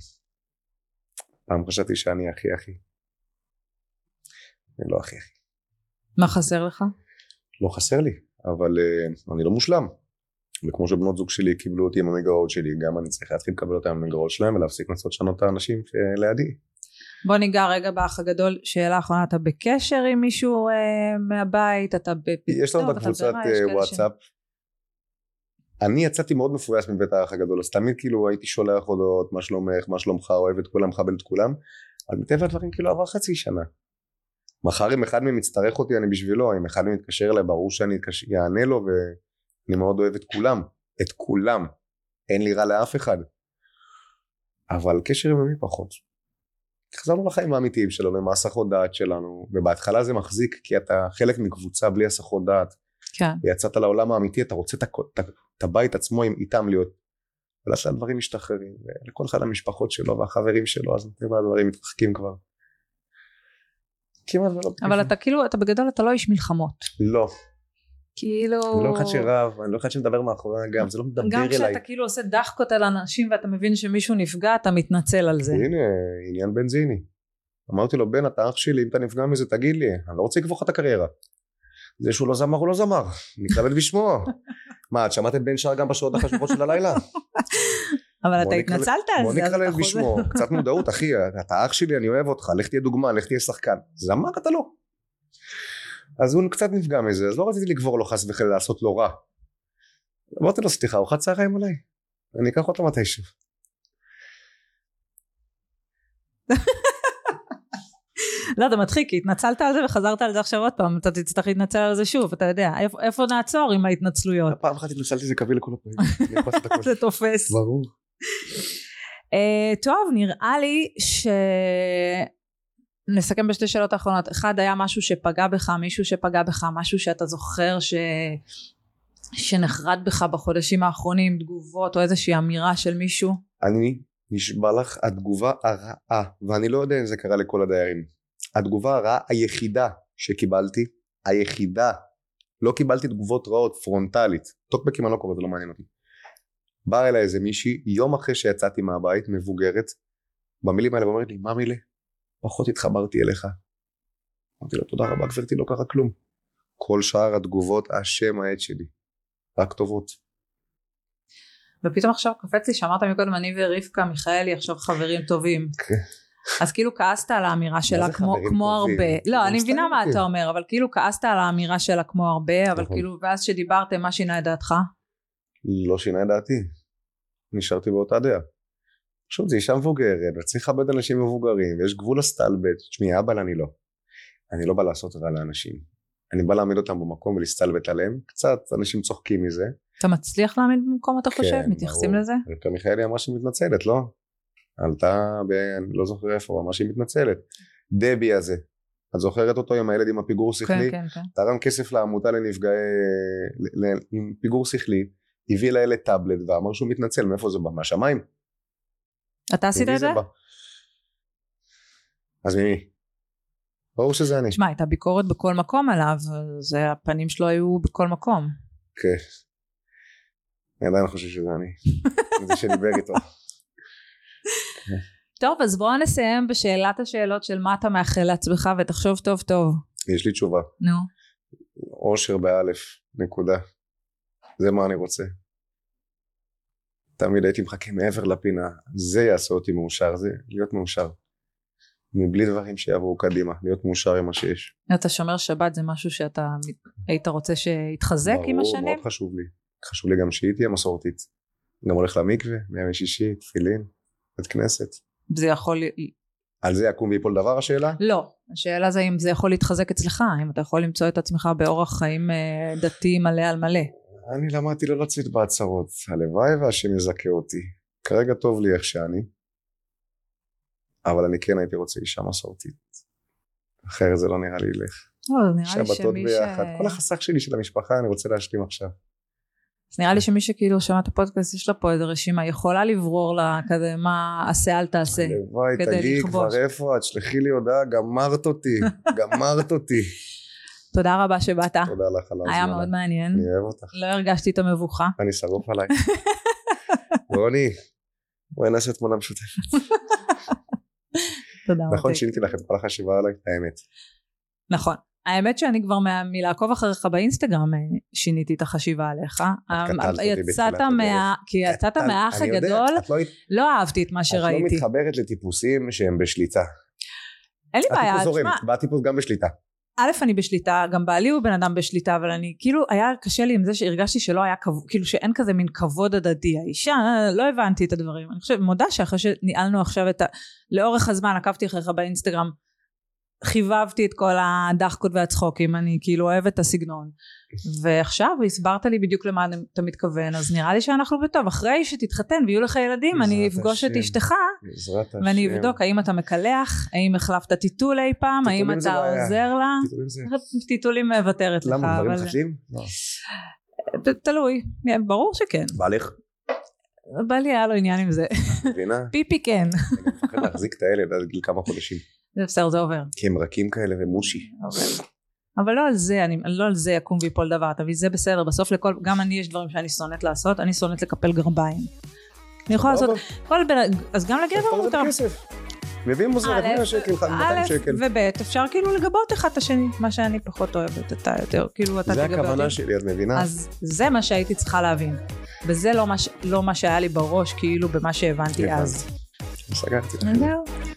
A: פעם חשבתי שאני הכי הכי. אני לא הכי הכי.
B: מה חסר לך?
A: לא חסר לי אבל uh, אני לא מושלם. וכמו שבנות זוג שלי קיבלו אותי עם המגרעות שלי גם אני צריך להתחיל לקבל אותם עם המגרעות שלהם ולהפסיק לנסות לשנות את האנשים שלידי
B: בוא ניגע רגע באח הגדול, שאלה אחרונה, אתה בקשר עם מישהו אה, מהבית? אתה בפיתוח?
A: יש לנו בקבוצת אה, וואטסאפ. אני יצאתי מאוד מפויס מבית האח הגדול, אז תמיד כאילו הייתי שולח הודעות, מה שלומך, מה שלומך, אוהב את כולם, מכבד את כולם, אבל מטבע הדברים כאילו עבר חצי שנה. מחר אם אחד מהם יצטרך אותי אני בשבילו, אם אחד מהם יתקשר אליי ברור שאני אענה לו ואני מאוד אוהב את כולם, את כולם, אין לי רע לאף אחד. אבל קשר עם מי פחות. חזרנו לחיים האמיתיים שלנו, עם ההסחות דעת שלנו, ובהתחלה זה מחזיק כי אתה חלק מקבוצה בלי הסחות דעת.
B: כן.
A: ויצאת לעולם האמיתי, אתה רוצה את הבית עצמו עם איתם להיות. ולאט הדברים משתחררים, ולכל אחד המשפחות שלו והחברים שלו, אז מטבע הדברים מתרחקים כבר. כמעט ולא.
B: אבל אתה כאילו, אתה בגדול אתה לא איש מלחמות.
A: לא.
B: כאילו...
A: אני לא אחד שרב, אני לא אחד שמדבר מאחורי הגב, זה לא מדבר אליי.
B: גם כשאתה כאילו עושה דחקות על אנשים ואתה מבין שמישהו נפגע, אתה מתנצל על זה.
A: הנה, עניין בנזיני. אמרתי לו, בן, אתה אח שלי, אם אתה נפגע מזה, תגיד לי, אני לא רוצה לקבוע לך את הקריירה. זה שהוא לא זמר, הוא לא זמר. נתכבד בשמו. [laughs] מה, את שמעת את בן שר גם בשעות החשובות של הלילה?
B: אבל אתה התנצלת על
A: זה, בוא נקרא לב בשמו. קצת מודעות, אחי, אתה אח שלי, אני אוהב אותך, לך תהיה דוגמה, לך תהיה שחקן. זמר אתה לא. אז הוא קצת נפגע מזה, אז לא רציתי לגבור לו חס וחלילה לעשות לו רע. אמרתי לו סליחה, ארוחת צהריים עליי, אני אקח אותו מתישהו.
B: לא זה מצחיק כי התנצלת על זה וחזרת על זה עכשיו עוד פעם אתה תצטרך להתנצל על זה שוב אתה יודע איפה, איפה נעצור עם ההתנצלויות.
A: פעם אחת התנצלתי זה קביל לכל הפעמים. [laughs]
B: זה תופס.
A: ברור.
B: Uh, טוב נראה לי ש... נסכם בשתי שאלות האחרונות. אחד היה משהו שפגע בך מישהו שפגע בך משהו שאתה זוכר ש... שנחרד בך בחודשים האחרונים תגובות או איזושהי אמירה של מישהו?
A: אני נשבע לך התגובה הרעה ואני לא יודע אם זה קרה לכל הדיירים. התגובה הרעה היחידה שקיבלתי היחידה לא קיבלתי תגובות רעות פרונטלית. טוקבקים אני לא קורא זה לא מעניין אותי. באה אליי איזה מישהי יום אחרי שיצאתי מהבית מבוגרת במילים האלה ואומרת לי מה מילה פחות התחברתי אליך. אמרתי לו תודה רבה גברתי לא קרה כלום. כל שאר התגובות השם העט שלי. רק טובות.
B: ופתאום עכשיו קפץ לי שאמרת מקודם אני ורבקה מיכאלי עכשיו חברים טובים. כן. אז כאילו כעסת על האמירה שלה כמו, כמו הרבה, לא אני מבינה מה אתה אומר אבל כאילו כעסת על האמירה שלה כמו הרבה אבל נכון. כאילו ואז שדיברתם מה שינה את דעתך?
A: לא שינה את דעתי, נשארתי באותה דעה. פשוט זה אישה מבוגרת, וצריך לכבד אנשים מבוגרים, ויש גבול לסטלבט. תשמעי, אבא אני לא. אני לא בא לעשות רע לאנשים. אני בא להעמיד אותם במקום ולהסתלבט עליהם. קצת אנשים צוחקים מזה.
B: אתה מצליח להעמיד במקום אתה חושב? כן, מתייחסים ברור. לזה?
A: רבקה מיכאלי אמרה שהיא מתנצלת, לא? עלתה ב... אני לא זוכר איפה, הוא אמר שהיא מתנצלת. דבי הזה, את זוכרת אותו עם הילד עם הפיגור שכלי?
B: כן, כן, כן.
A: תרם כסף לעמותה לנפגעי... ל... עם פיגור שכלי, הביא לילד טאבלט ואמר שהוא מתנצל, מאיפה זה בא? מהשמיים?
B: אתה עשית את זה?
A: אז ממי? ברור שזה אני.
B: שמע, הייתה ביקורת בכל מקום עליו, זה הפנים שלו היו בכל מקום.
A: כן. אני עדיין חושב שזה אני. [laughs] זה שדיבר איתו.
B: טוב, אז בואו נסיים בשאלת השאלות של מה אתה מאחל לעצמך ותחשוב טוב טוב.
A: יש לי תשובה.
B: נו.
A: אושר באלף, נקודה. זה מה אני רוצה. תמיד הייתי מחכה מעבר לפינה, זה יעשה אותי מאושר, זה להיות מאושר. מבלי דברים שיעברו קדימה, להיות מאושר עם מה שיש.
B: אתה שומר שבת זה משהו שאתה היית רוצה שיתחזק ברור, עם השנים?
A: ברור, מאוד חשוב לי. חשוב לי גם שהיא תהיה מסורתית. גם הולך למקווה, בימי שישי, תפילין, בית כנסת.
B: זה יכול...
A: על זה יקום ויפול דבר השאלה?
B: לא, השאלה זה אם זה יכול להתחזק אצלך, אם אתה יכול למצוא את עצמך באורח חיים אה, דתי מלא על מלא.
A: אני למדתי לא לצאת בהצהרות, הלוואי והשם יזכה אותי. כרגע טוב לי איך שאני, אבל אני כן הייתי רוצה אישה מסורתית. אחרת זה לא נראה לי ילך.
B: לא, נראה לי שמי
A: ביחד. ש... כל החסך שלי של המשפחה אני רוצה להשלים עכשיו.
B: אז נראה לי שמי שכאילו שמע את הפודקאסט יש לה פה איזה רשימה יכולה לברור לה כזה מה עשה אל תעשה
A: הלוואי תגידי כבר איפה את שלחי לי הודעה גמרת אותי [laughs] גמרת אותי
B: תודה רבה שבאת.
A: תודה לך על הזמן.
B: היה מאוד מעניין.
A: אני אוהב אותך.
B: לא הרגשתי את המבוכה.
A: אני שרוף עליי. רוני, בואי נעשה תמונה משותפת. [laughs]
B: תודה רבה.
A: נכון שינתי לך את כל החשיבה עליי, האמת.
B: נכון. האמת שאני כבר מלעקוב אחריך באינסטגרם אה, שיניתי את החשיבה עליך. יצאת מה... כי יצאת מהאח הגדול, לא, לא אהבתי את מה שראיתי.
A: את לא מתחברת לטיפוסים שהם בשליטה.
B: אין לי בעיה,
A: הטיפוס זורם,
B: תשמע,
A: בטיפוס גם בשליטה.
B: א' אני בשליטה, גם בעלי הוא בן אדם בשליטה, אבל אני כאילו, היה קשה לי עם זה שהרגשתי שלא היה כאילו שאין כזה מין כבוד הדדי. האישה, לא הבנתי את הדברים. אני חושבת, מודה שאחרי שניהלנו עכשיו את ה... לאורך הזמן עקבתי אחריך באינסטגרם, חיבבתי את כל הדחקות והצחוקים, אני כאילו אוהבת את הסגנון. ועכשיו הסברת לי בדיוק למה אתה מתכוון, אז נראה לי שאנחנו בטוב. אחרי שתתחתן ויהיו לך ילדים, אני אפגוש את. אשתך. ואני אבדוק האם אתה מקלח, האם החלפת טיטול אי פעם, האם אתה
A: בעיה.
B: עוזר לה.
A: טיטולים זה-
B: טיטולים מוותרת לך,
A: למה, דברים קשים? לא.
B: תלוי, ברור שכן.
A: בעלך,
B: בעלי היה לו עניין עם זה.
A: מבינה? [laughs]
B: פיפי כן.
A: אני מפחד להחזיק את הילד עד גיל כמה חודשים.
B: זה בסדר, זה עובר.
A: כי הם רכים כאלה ומושי.
B: עובר. אבל לא על זה, אני, לא על זה יקום ויפול דבר, תביא, זה בסדר, בסוף לכל, גם אני יש דברים שאני שונאת לעשות, אני שונאת לקפל גרביים. אני יכולה לעשות, כל בן, אז גם לגבר מותר.
A: מביאים עוזרת
B: א',
A: 100 שקל, 200
B: א'
A: שקל.
B: וב' אפשר כאילו לגבות אחד את השני, מה שאני פחות אוהבת, אתה יותר, כאילו אתה
A: זה
B: תגבה אותי.
A: הכוונה שלי, את מבינה?
B: אז זה מה שהייתי צריכה להבין. וזה לא מה, לא שהיה לי בראש, כאילו במה שהבנתי
A: הבנתי.
B: אז.
A: סגרתי.
B: זהו.